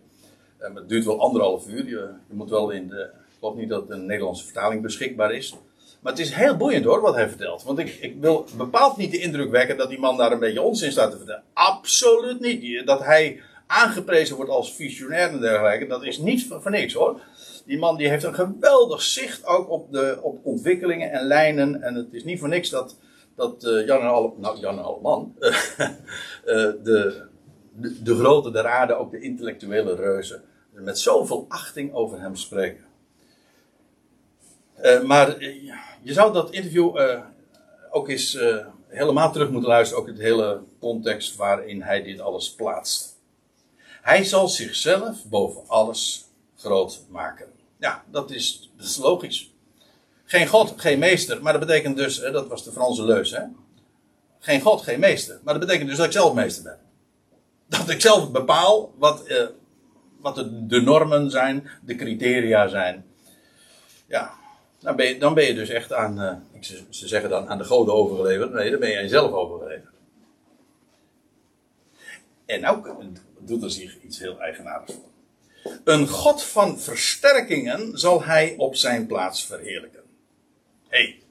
het duurt wel anderhalf uur. Je, je moet wel in de. Ik geloof niet dat een Nederlandse vertaling beschikbaar is. Maar het is heel boeiend hoor, wat hij vertelt. Want ik, ik wil bepaald niet de indruk wekken dat die man daar een beetje onzin staat te vertellen. Absoluut niet. Dat hij aangeprezen wordt als visionair en dergelijke, dat is niet voor niks hoor. Die man die heeft een geweldig zicht ook op, de, op ontwikkelingen en lijnen. En het is niet voor niks dat, dat uh, Jan en Alle, nou, Alleman, uh, uh, de, de, de grote der aarde, ook de intellectuele reuzen, met zoveel achting over hem spreken. maar je zou dat interview ook eens helemaal terug moeten luisteren, ook het hele context waarin hij dit alles plaatst. Hij zal zichzelf boven alles groot maken. Ja, dat is, dat is logisch. Geen God, geen meester. Maar dat betekent dus, hè, dat was de Franse leus, hè? Geen God, geen meester. Maar dat betekent dus dat ik zelf meester ben. Dat ik zelf bepaal wat, eh, wat de, normen zijn, de criteria zijn. Ja, dan ben je, dan ben je dus echt aan, uh, ze zeggen dan aan de goden overgeleverd. Nee, dan ben je aan jezelf overgeleverd. En nou doet er zich iets heel eigenaardigs voor. Een God van versterkingen zal hij op zijn plaats verheerlijken. Hey,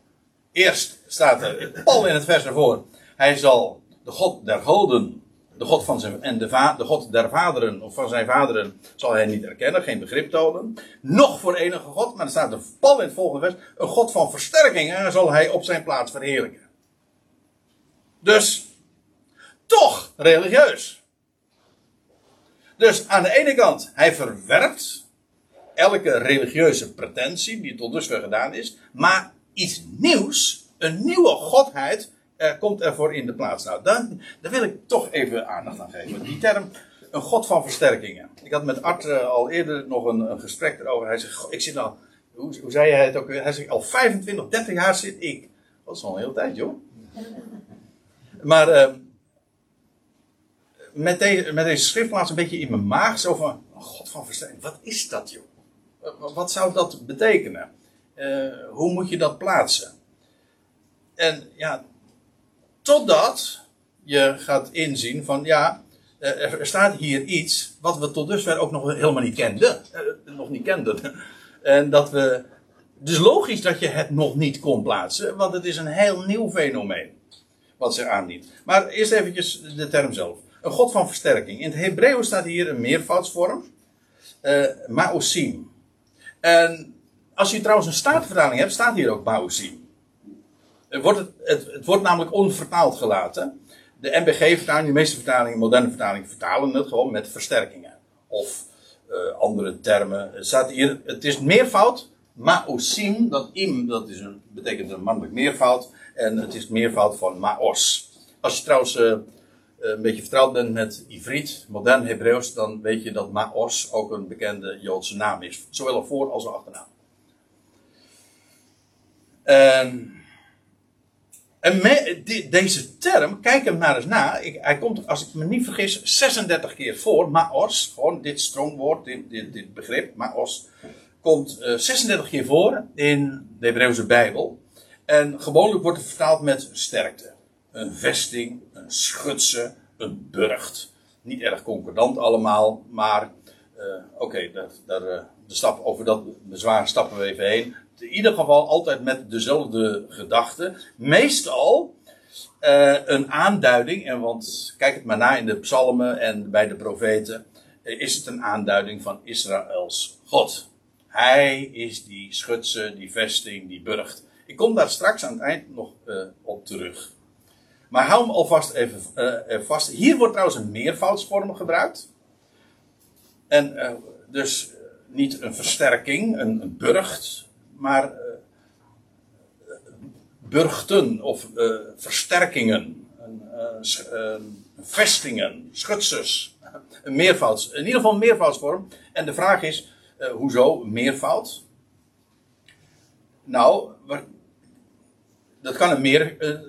eerst staat er al in het vers ervoor. Hij zal de God der goden, de God van zijn, en de, de God der vaderen, of van zijn vaderen, zal hij niet erkennen, geen begrip tonen. Nog voor enige God, maar er staat er pal in het volgende vers, een God van versterkingen zal hij op zijn plaats verheerlijken. Dus, toch religieus. Dus aan de ene kant, hij verwerpt elke religieuze pretentie die tot dusver gedaan is, maar iets nieuws, een nieuwe godheid, er komt ervoor in de plaats. Nou, daar, daar wil ik toch even aandacht aan geven. Die term, een god van versterkingen. Ik had met Art uh, al eerder nog een, een, gesprek erover. Hij zegt, ik zit al, hoe, hoe zei hij het ook weer? Hij zegt, al 25, 30 jaar zit ik. Dat is al een hele tijd, joh. Maar uh, met, deze, met deze schriftplaats een beetje in mijn maag. Zo van, oh God van verstand, wat is dat joh? Wat zou dat betekenen? Uh, hoe moet je dat plaatsen? En ja, totdat je gaat inzien van ja, er staat hier iets wat we tot dusver ook nog helemaal niet kenden. Uh, nog niet kenden. En dat we. Dus logisch dat je het nog niet kon plaatsen, want het is een heel nieuw fenomeen. Wat zich aandient. Maar eerst eventjes de term zelf. Een God van versterking. In het Hebreeuws staat hier een meervoudsvorm. Uh, Maosim. En als je trouwens een staatvertaling hebt, staat hier ook Maosim. Het wordt, het, het, wordt namelijk onvertaald gelaten. De MBG-vertaling, de meeste vertalingen, moderne vertalingen, vertalen het gewoon met versterkingen. Of uh, andere termen. Het, staat hier, het is meervoud. Maosim, dat im, dat is een, betekent een mannelijk meervoud. En het is meervoud van Maos. Als je trouwens eh, een beetje vertrouwd bent met Ivriet, modern Hebreeuws, dan weet je dat Maos ook een bekende Joodse naam is. Zowel een voor- als een achternaam. En, en deze term, kijk hem maar eens na. Hij komt, als ik me niet vergis, 36 keer voor. Maos, gewoon dit strongwoord, dit, dit, dit begrip, Maos, komt uh, eh, 36 keer voor in de Hebreeuwse Bijbel. En gewoonlijk wordt het vertaald met sterkte een vesting, een schutse, een burcht. niet erg concordant allemaal, maar oké, daar, daar, de stap, over dat bezwaar stappen we even heen. In ieder geval altijd met dezelfde gedachte. Meestal een aanduiding, en want kijk het maar na in de psalmen en bij de profeten, is het een aanduiding van Israëls God. Hij is die schutse, die vesting, die burgt. Ik kom daar straks aan het eind nog uh, op terug. Maar hou hem alvast even vast. Hier wordt trouwens een meervoudsvorm gebruikt. En dus niet een versterking, een, een burcht, maar burchten of versterkingen, vestingen, schutsers. Een meervouds, in ieder geval een meervoudsvorm. En de vraag is, hoezo meervoud? Nou, dat kan een meer. Uh,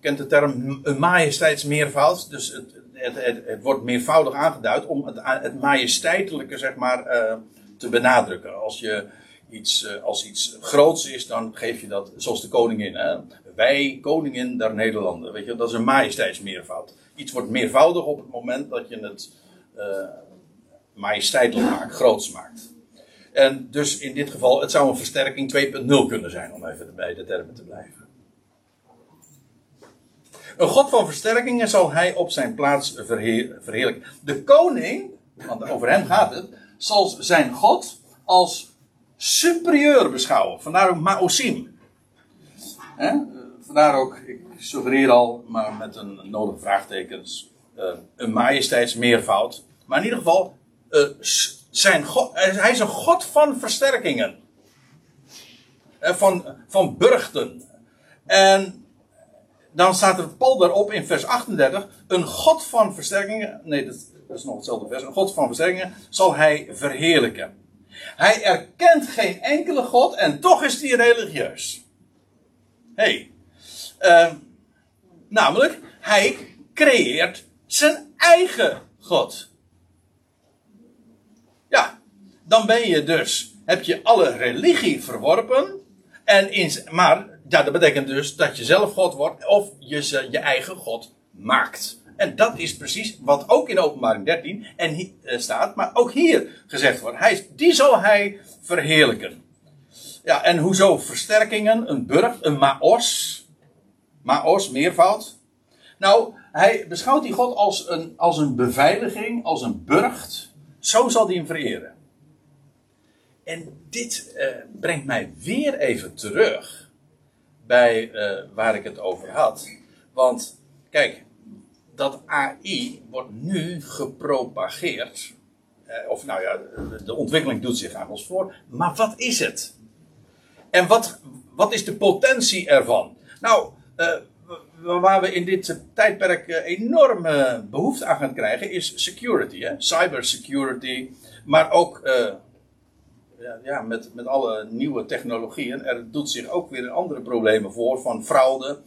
kent de term een majesteitsmeervoud. Dus het, het, het, wordt meervoudig aangeduid om het, majesteitelijke, zeg maar, te benadrukken. Als je iets, als iets groots is, dan geef je dat, zoals de koningin. Hè? Wij, koningin der Nederlanden. Weet je, dat is een majesteitsmeervoud. Iets wordt meervoudig op het moment dat je het majesteitelijk maakt, groots maakt. En dus in dit geval, het zou een versterking 2.0 kunnen zijn, om even bij de termen te blijven. Een God van versterkingen zal hij op zijn plaats verheerlijken. De koning, want over hem gaat het, zal zijn God als superieur beschouwen. Vandaar ook Maosim. Vandaar ook, ik suggereer al, maar met een nodige vraagtekens, uh, een majesteitsmeervoud. Maar in ieder geval, uh, zijn God, eh, hij is een God van versterkingen. Van, van burchten. En dan staat er Paul daarop in vers 38. Een God van versterkingen. Nee, dat is nog hetzelfde vers. Een God van versterkingen zal hij verheerlijken. Hij erkent geen enkele God en toch is hij religieus. Hé. Hey. namelijk, hij creëert zijn eigen God dan ben je dus, heb je alle religie verworpen. En in, maar ja, dat betekent dus dat je zelf God wordt of je je eigen God maakt. En dat is precies wat ook in openbaring 13 en uh, staat, maar ook hier gezegd wordt. Hij, die zal hij verheerlijken. Ja, en hoezo versterkingen? Een burg, een maos. Maos, meervoud. Nou, hij beschouwt die God als een, als een beveiliging, als een burcht. Zo zal hij hem vereren. En dit uh, brengt mij weer even terug bij uh, waar ik het over had. Want kijk, dat AI wordt nu gepropageerd. Uh, of nou ja, de ontwikkeling doet zich aan ons voor. Maar wat is het? En wat, wat is de potentie ervan? Nou, waar we in dit tijdperk enorme behoefte aan gaan krijgen is security. Hè? Cybersecurity. Maar ook ja, met, met alle nieuwe technologieën, er doet zich ook weer andere problemen voor van fraude.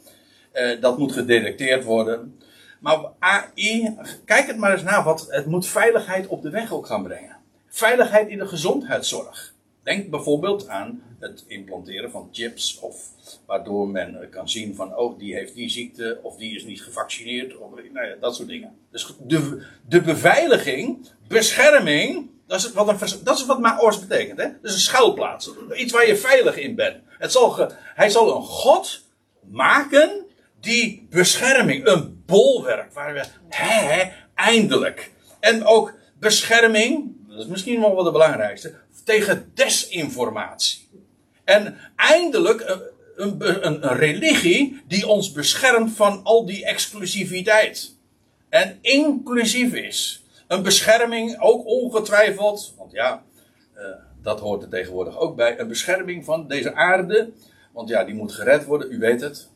Eh, dat moet gedetecteerd worden. Maar AI, kijk het maar eens na, wat het moet veiligheid op de weg ook gaan brengen. Veiligheid in de gezondheidszorg. Denk bijvoorbeeld aan het implanteren van chips, of waardoor men kan zien van, oh, die heeft die ziekte, of die is niet gevaccineerd, of nou ja, dat soort dingen. Dus de, de beveiliging, bescherming dat is wat, een, dat is wat Maors betekent. Hè? Dat is een schuilplaats. Iets waar je veilig in bent. Het zal hij zal een God maken die bescherming, een bolwerk. Waar we, hè, eindelijk. En ook bescherming, dat is misschien wel wat de belangrijkste, tegen desinformatie. En eindelijk een, een, een, religie die ons beschermt van al die exclusiviteit. En inclusief is. Een bescherming, ook ongetwijfeld, want ja, uh, dat hoort er tegenwoordig ook bij. Een bescherming van deze aarde, want ja, die moet gered worden, u weet het.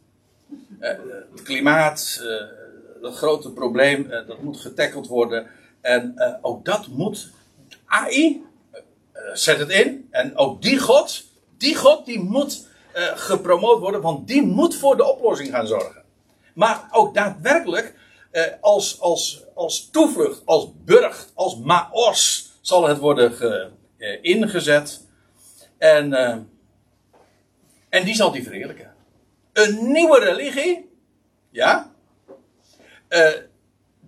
Uh, het klimaat, uh, dat grote probleem, dat moet getackeld worden. En ook dat moet AI, zet het in. En ook die God, die God, die moet gepromoot worden, want die moet voor de oplossing gaan zorgen. Maar ook daadwerkelijk eh, als, als, als toevlucht, als burcht, als maos zal het worden ge, eh, ingezet. En, eh, en die zal die verheerlijken. Een nieuwe religie, ja,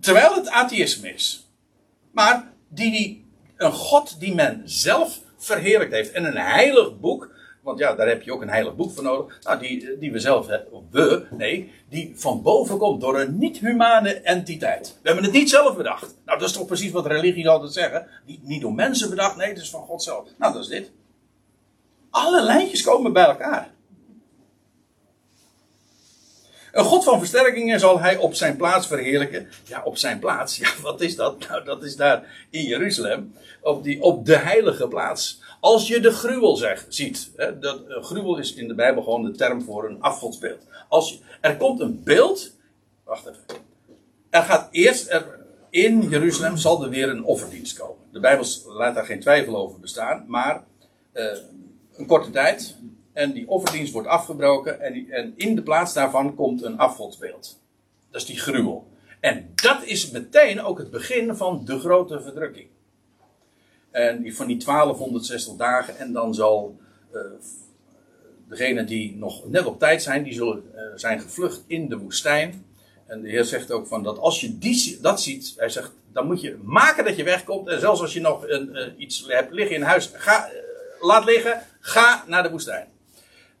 terwijl het atheïsme is. Maar die, die, een God die men zelf verheerlijkt heeft. En een heilig boek. Want ja, daar heb je ook een heilig boek voor nodig. Nou, die, die we zelf hebben. We, nee. Die van boven komt door een niet-humane entiteit. We hebben het niet zelf bedacht. Nou, dat is toch precies wat religie altijd zeggen. Niet, niet door mensen bedacht. Nee, het is van God zelf. Nou, dat is dit. Alle lijntjes komen bij elkaar. Een God van versterkingen zal hij op zijn plaats verheerlijken. Ja, op zijn plaats. Ja, wat is dat? Nou, dat is daar in Jeruzalem. Op, die, op de heilige plaats. Als je de gruwel zegt, ziet. Hè, dat, uh, gruwel is in de Bijbel gewoon de term voor een afgodsbeeld. Als er komt een beeld. Wacht even. Er gaat eerst. Er, in Jeruzalem zal er weer een offerdienst komen. De Bijbel laat daar geen twijfel over bestaan. Maar. Uh, een korte tijd. En die offerdienst wordt afgebroken. En, en in de plaats daarvan komt een afgodsbeeld. Dat is die gruwel. En dat is meteen ook het begin van de grote verdrukking. En van die 1260 dagen. En dan zal uh, degenen die nog net op tijd zijn, die zullen uh, zijn gevlucht in de woestijn. En de Heer zegt ook van dat als je dat ziet, hij zegt, dan moet je maken dat je wegkomt. En zelfs als je nog een, uh, iets hebt liggen in huis, ga, laat liggen, ga naar de woestijn.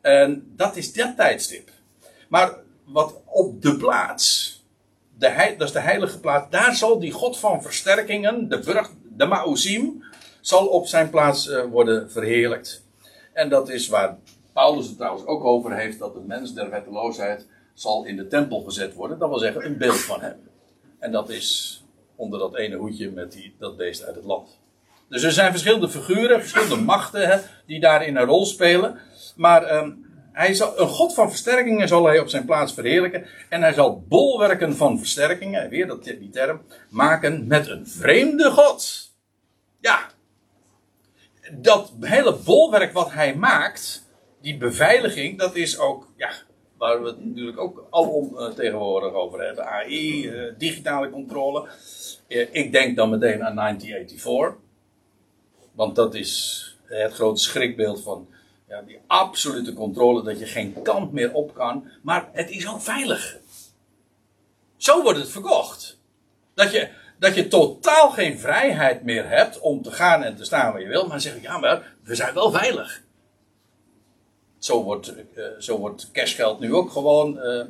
En dat is dat tijdstip. Maar wat op de plaats, de, dat is de heilige plaats, daar zal die God van versterkingen, de burg, de Ma'uzim, zal op zijn plaats uh, worden verheerlijkt. En dat is waar Paulus het trouwens ook over heeft, dat de mens der wetteloosheid zal in de tempel gezet worden. Dat wil zeggen, een beeld van hem. En dat is onder dat ene hoedje met die, dat beest uit het land. Dus er zijn verschillende figuren, verschillende machten die daarin een rol spelen. Maar um, hij zal, een God van versterkingen zal hij op zijn plaats verheerlijken. En hij zal bolwerken van versterkingen, weer dat, die term, maken met een vreemde God. Ja. Dat hele bolwerk wat hij maakt, die beveiliging, dat is ook, ja, waar we het natuurlijk ook alom uh, tegenwoordig over hebben. AI, uh, digitale controle. Uh, ik denk dan meteen aan 1984. Want dat is het grote schrikbeeld van ja, die absolute controle dat je geen kant meer op kan. Maar het is ook veilig. Zo wordt het verkocht. Dat je, dat je totaal geen vrijheid meer hebt om te gaan en te staan waar je wil. Maar zeggen, ja maar we zijn wel veilig. Zo wordt, uh, zo wordt cashgeld nu ook gewoon uh,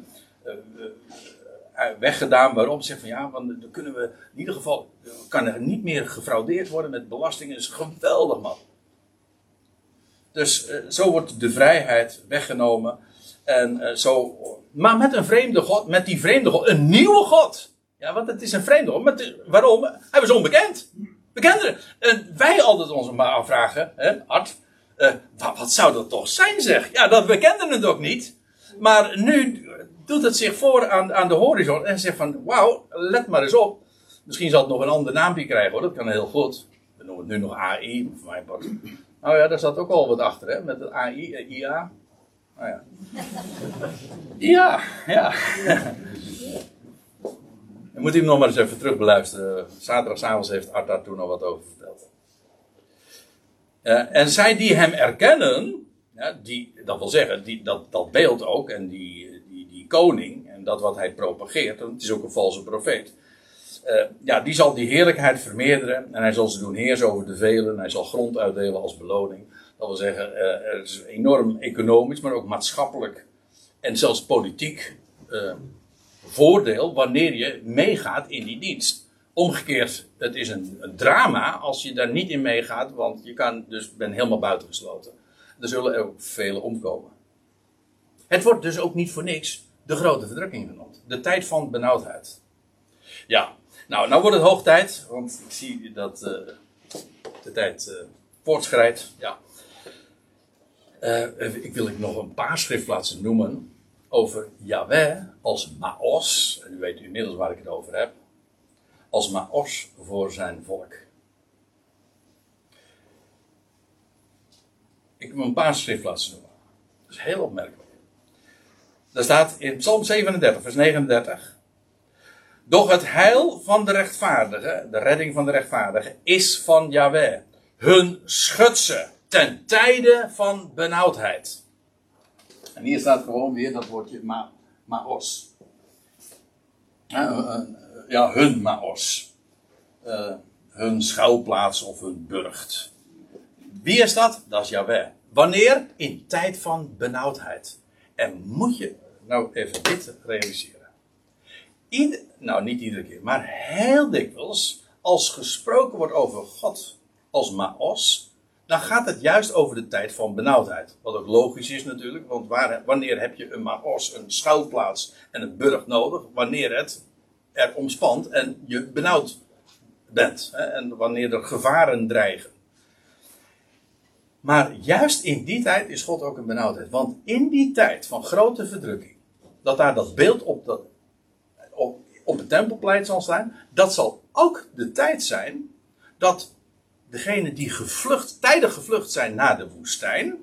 uh, weggedaan. Waarom? Zeg van ja, want dan kunnen we in ieder geval. kan er niet meer gefraudeerd worden met belastingen. Dat is geweldig man. Dus uh, zo wordt de vrijheid weggenomen. En uh, zo, maar met een vreemde God, met die vreemde God, een nieuwe God. Ja, want het is een vreemde God. Waarom? Hij was onbekend. Het. En wij altijd ons maar afvragen, hè, Art, uh, wat, wat, zou dat toch zijn zeg? Ja, dat, we kenden het ook niet. Maar nu doet het zich voor aan, aan de horizon en zegt van, wauw, let maar eens op. Misschien zal het nog een ander naampje krijgen hoor, dat kan heel goed. We noemen het nu nog AI, voor mijn part. Nou ja, daar zat ook al wat achter, hè, met het AI, eh, IA. Nou ja. Ja, ja. Je moet hem nog maar eens even terug beluisteren. Zaterdagavond heeft Art daar toen nog wat over verteld. Uh, en zij die hem erkennen, ja, die, dat wil zeggen, die, dat, dat beeld ook, en die, die, die koning, en dat wat hij propageert, want het is ook een valse profeet. Uh, ja, die zal die heerlijkheid vermeerderen en hij zal ze doen heersen over de velen. Hij zal grond uitdelen als beloning. Dat wil zeggen, uh, het is enorm economisch, maar ook maatschappelijk en zelfs politiek uh, voordeel wanneer je meegaat in die dienst. Omgekeerd, het is een, een, drama als je daar niet in meegaat, want je kan dus, ben helemaal buitengesloten. Er zullen er ook velen omkomen. Het wordt dus ook niet voor niks de grote verdrukking genoemd. De tijd van benauwdheid. Ja, nou, nou wordt het hoog tijd, want ik zie dat uh, de tijd uh, voortschrijdt. Ja. Uh, ik wil ik nog een paar schriftplaatsen noemen over Yahweh als Maos. En u weet inmiddels waar ik het over heb. Als Maos voor zijn volk. Ik wil een paar schriftplaatsen noemen. Dat is heel opmerkelijk. Daar staat in Psalm 37, vers 39. Doch het heil van de rechtvaardige, de redding van de rechtvaardige, is van Yahweh. Hun schutsen ten tijde van benauwdheid. En hier staat gewoon weer dat woordje ma, maos. Ja, ja, hun Maos. Uh, hun schuilplaats of hun burcht. Wie is dat? Dat is Yahweh. Wanneer? In tijd van benauwdheid. En moet je nou even dit realiseren. Ieder, nou, niet iedere keer, maar heel dikwijls, als gesproken wordt over God als Maos, dan gaat het juist over de tijd van benauwdheid. Wat ook logisch is natuurlijk, want waar, wanneer heb je een Maos, een schuilplaats en een burg nodig? Wanneer het er omspant en je benauwd bent. Hè, en wanneer er gevaren dreigen. Maar juist in die tijd is God ook een benauwdheid. Want in die tijd van grote verdrukking, dat daar dat beeld op, dat, op, het tempelplein zal staan, dat zal ook de tijd zijn dat degenen die gevlucht, tijdig gevlucht zijn naar de woestijn,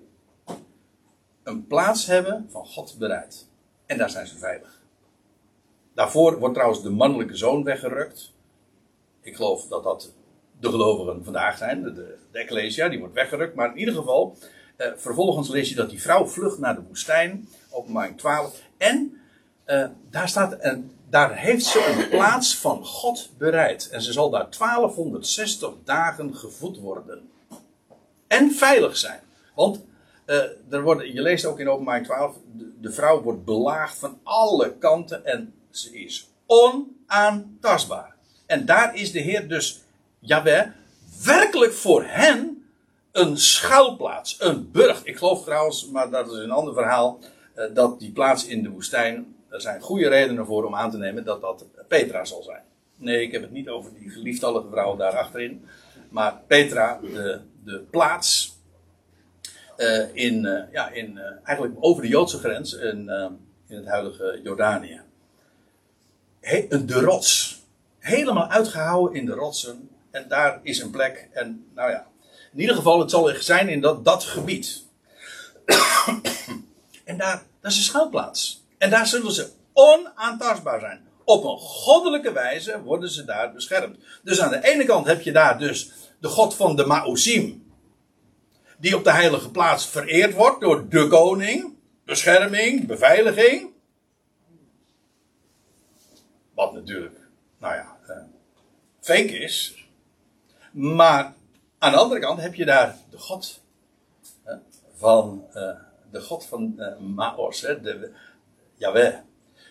een plaats hebben van God bereid. En daar zijn ze veilig. Daarvoor wordt trouwens de mannelijke zoon weggerukt. Ik geloof dat dat de gelovigen vandaag zijn, de, de Ecclesia, die wordt weggerukt. Maar in ieder geval, eh, vervolgens lees je dat die vrouw vlucht naar de woestijn, openbaring 12. En eh, daar staat, en daar heeft ze een plaats van God bereid. En ze zal daar 1260 dagen gevoed worden. En veilig zijn. Want uh, er worden, je leest ook in openbaring 12, de, vrouw wordt belaagd van alle kanten en ze is onaantastbaar. En daar is de Heer dus, Jawel, werkelijk voor hen een schuilplaats, een burcht. Ik geloof trouwens, maar dat is een ander verhaal, eh, dat die plaats in de woestijn, er zijn goede redenen voor om aan te nemen dat dat Petra zal zijn. Nee, ik heb het niet over die gelieftallige vrouw daar achterin, maar Petra, de, de plaats uh, in, uh, ja, in, uh, eigenlijk over de Joodse grens in, in het huidige Jordanië. He, de rots helemaal uitgehouden in de rotsen. En daar is een plek. En nou ja, in ieder geval, het zal zijn in dat, dat gebied. en daar, dat is een schuilplaats. En daar zullen ze onaantastbaar zijn. Op een goddelijke wijze worden ze daar beschermd. Dus aan de ene kant heb je daar dus de God van de Maosim. Die op de heilige plaats vereerd wordt door de koning. Bescherming, beveiliging. Wat natuurlijk, nou ja, fake is. Maar aan de andere kant heb je daar de God van, uh, de God van uh, Maos, hè, de, Yahweh,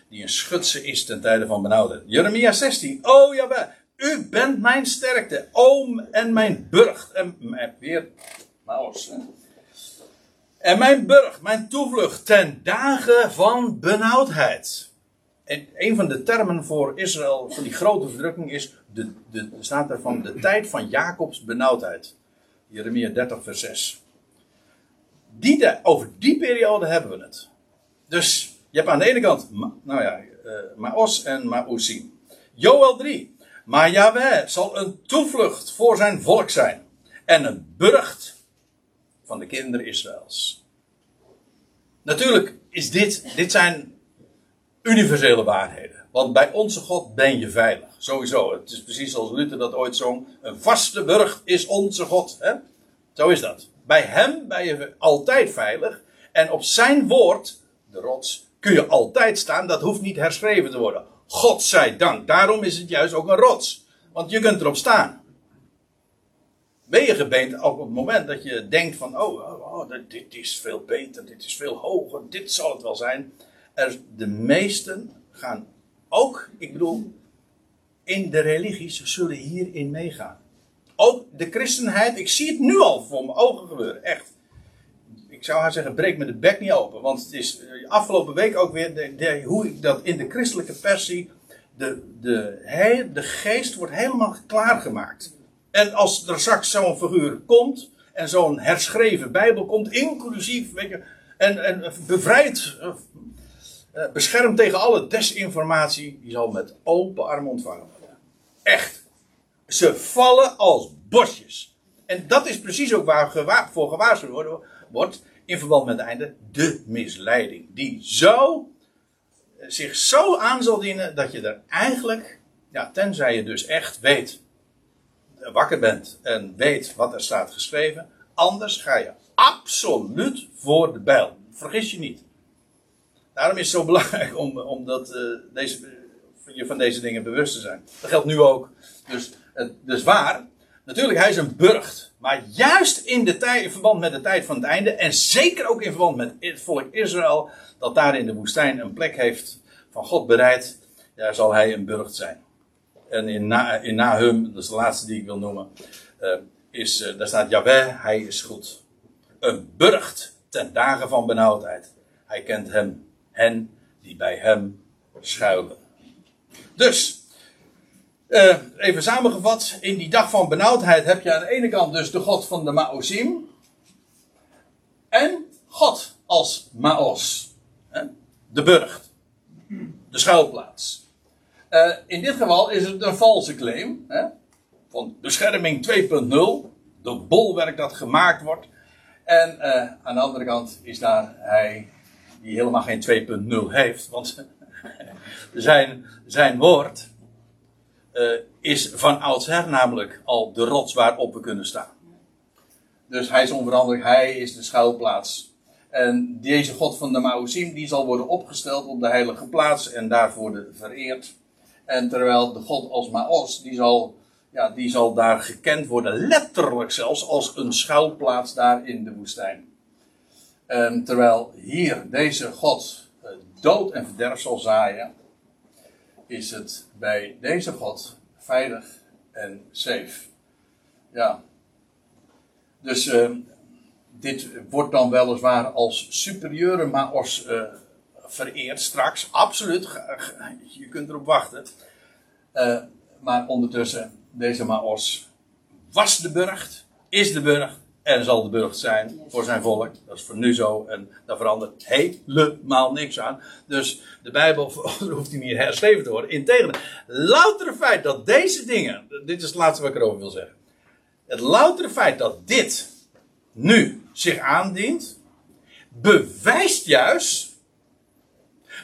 die een schutse is ten tijde van benauwdheid. Jeremia 16, oh Yahweh, u bent mijn sterkte, oom en mijn burcht. En, weer. Hè. En mijn burcht, mijn toevlucht ten dagen van benauwdheid. En een van de termen voor Israël, van die grote verdrukking, is de, de, staat er van de tijd van Jacobs benauwdheid. Jeremia 30, vers 6. Die over die periode hebben we het. Dus je hebt aan de ene kant, nou ja, uh, Maos en Maosim. Joel 3. Maar Yahweh zal een toevlucht voor zijn volk zijn. En een burcht van de kinderen Israëls. Natuurlijk is dit, dit zijn universele waarheden. Want bij onze God ben je veilig. Sowieso. Het is precies zoals Luther dat ooit zong. Een vaste burcht is onze God. Hè? Zo is dat. Bij hem ben je altijd veilig. En op zijn woord, de rots, kun je altijd staan. Dat hoeft niet herschreven te worden. God zij dank. Daarom is het juist ook een rots. Want je kunt erop staan. Ben je gebeend op het moment dat je denkt van, oh, oh, oh dit is veel beter, dit is veel hoger, dit zal het wel zijn. Er, de meesten gaan ook, ik bedoel, in de religies zullen hierin meegaan. Ook de christenheid, ik zie het nu al voor mijn ogen gebeuren, echt. Ik zou haar zeggen, breek me de bek niet open. Want het is eh, afgelopen week ook weer de, hoe ik dat in de christelijke versie. De, de, he, de geest wordt helemaal klaargemaakt. En als er straks zo'n figuur komt. En zo'n herschreven Bijbel komt, inclusief, weet je, en, en bevrijd eh, uh, beschermd tegen alle desinformatie, die zal met open armen ontvangen worden. Echt. Ze vallen als bosjes. En dat is precies ook waar voor gewaarschuwd wordt in verband met het einde. De misleiding. Die zo, eh, zich zo aan zal dienen dat je er eigenlijk, ja, tenzij je dus echt weet, eh, wakker bent en weet wat er staat geschreven, anders ga je absoluut voor de bijl. Vergis je niet. Daarom is het zo belangrijk om, om dat, uh, deze je van deze dingen bewust te zijn. Dat geldt nu ook. Dus, dus waar, natuurlijk, hij is een burcht. Maar juist in, de verband met de tijd van het einde, en zeker ook in verband met het volk Israël, dat daar in de woestijn een plek heeft van God bereid, daar zal hij een burcht zijn. En in, Na, Nahum, dat is de laatste die ik wil noemen, uh, is, uh, daar staat Jaweh, hij is goed. Een burcht ten dagen van benauwdheid. Hij kent hem, hen die bij hem schuilen. Dus, uh, even samengevat, in die dag van benauwdheid heb je aan de ene kant dus de God van de Maosim. En God als Maos. Hè? De burcht. De schuilplaats. Uh, in dit geval is het een valse claim. Hè? Van bescherming 2.0. De bolwerk dat gemaakt wordt. En uh, aan de andere kant is daar hij die helemaal geen 2.0 heeft. Want zijn, zijn woord uh, is van oudsher namelijk al de rots waarop we kunnen staan. Dus hij is onveranderlijk, hij is de schuilplaats. En deze God van de Maosim, die zal worden opgesteld op de heilige plaats en daarvoor de vereerd. En terwijl de God als Maos, die zal, ja, die zal daar gekend worden, letterlijk zelfs, als een schuilplaats daar in de woestijn. En terwijl hier deze God eh, dood en verderf zal zaaien, is het bij deze God veilig en safe. Ja. Dus uh, dit wordt dan weliswaar als superieure Maos uh, vereerd straks. Absoluut. Je kunt erop wachten. Uh, maar ondertussen, deze Maos was de burcht, is de burcht en zal de burcht zijn voor zijn volk. Dat is voor nu zo en daar verandert helemaal niks aan. Dus de Bijbel hoeft niet meer herschreven te worden. Integendeel, louter feit dat deze dingen, dit is het laatste wat ik erover wil zeggen. Het loutere feit dat dit nu zich aandient, bewijst juist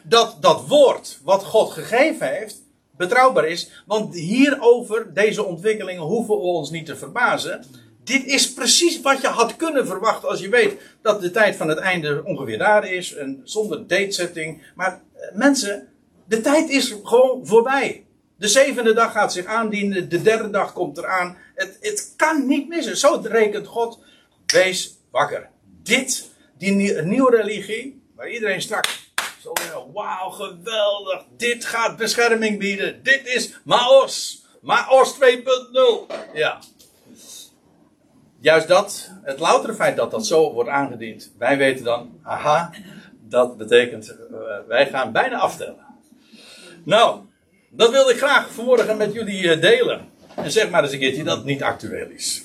dat dat woord wat God gegeven heeft, betrouwbaar is. Want hierover, deze ontwikkelingen, hoeven we ons niet te verbazen. Dit is precies wat je had kunnen verwachten als je weet dat de tijd van het einde ongeveer daar is. En zonder datesetting. Maar eh, mensen, de tijd is gewoon voorbij. De zevende dag gaat zich aandienen. De derde dag komt eraan. Het, het kan niet missen. Zo rekent God. Wees wakker. Dit, die nieuwe religie, waar iedereen straks zeggen: Wauw, geweldig. Dit gaat bescherming bieden. Dit is Maos. Maos 2.0. Ja juist dat, het loutere feit dat dat zo wordt aangediend, wij weten dan, aha, dat betekent, uh, wij gaan bijna aftellen. Nou, dat wilde ik graag vanmorgen met jullie uh, delen. En zeg maar eens een keertje dat het niet actueel is.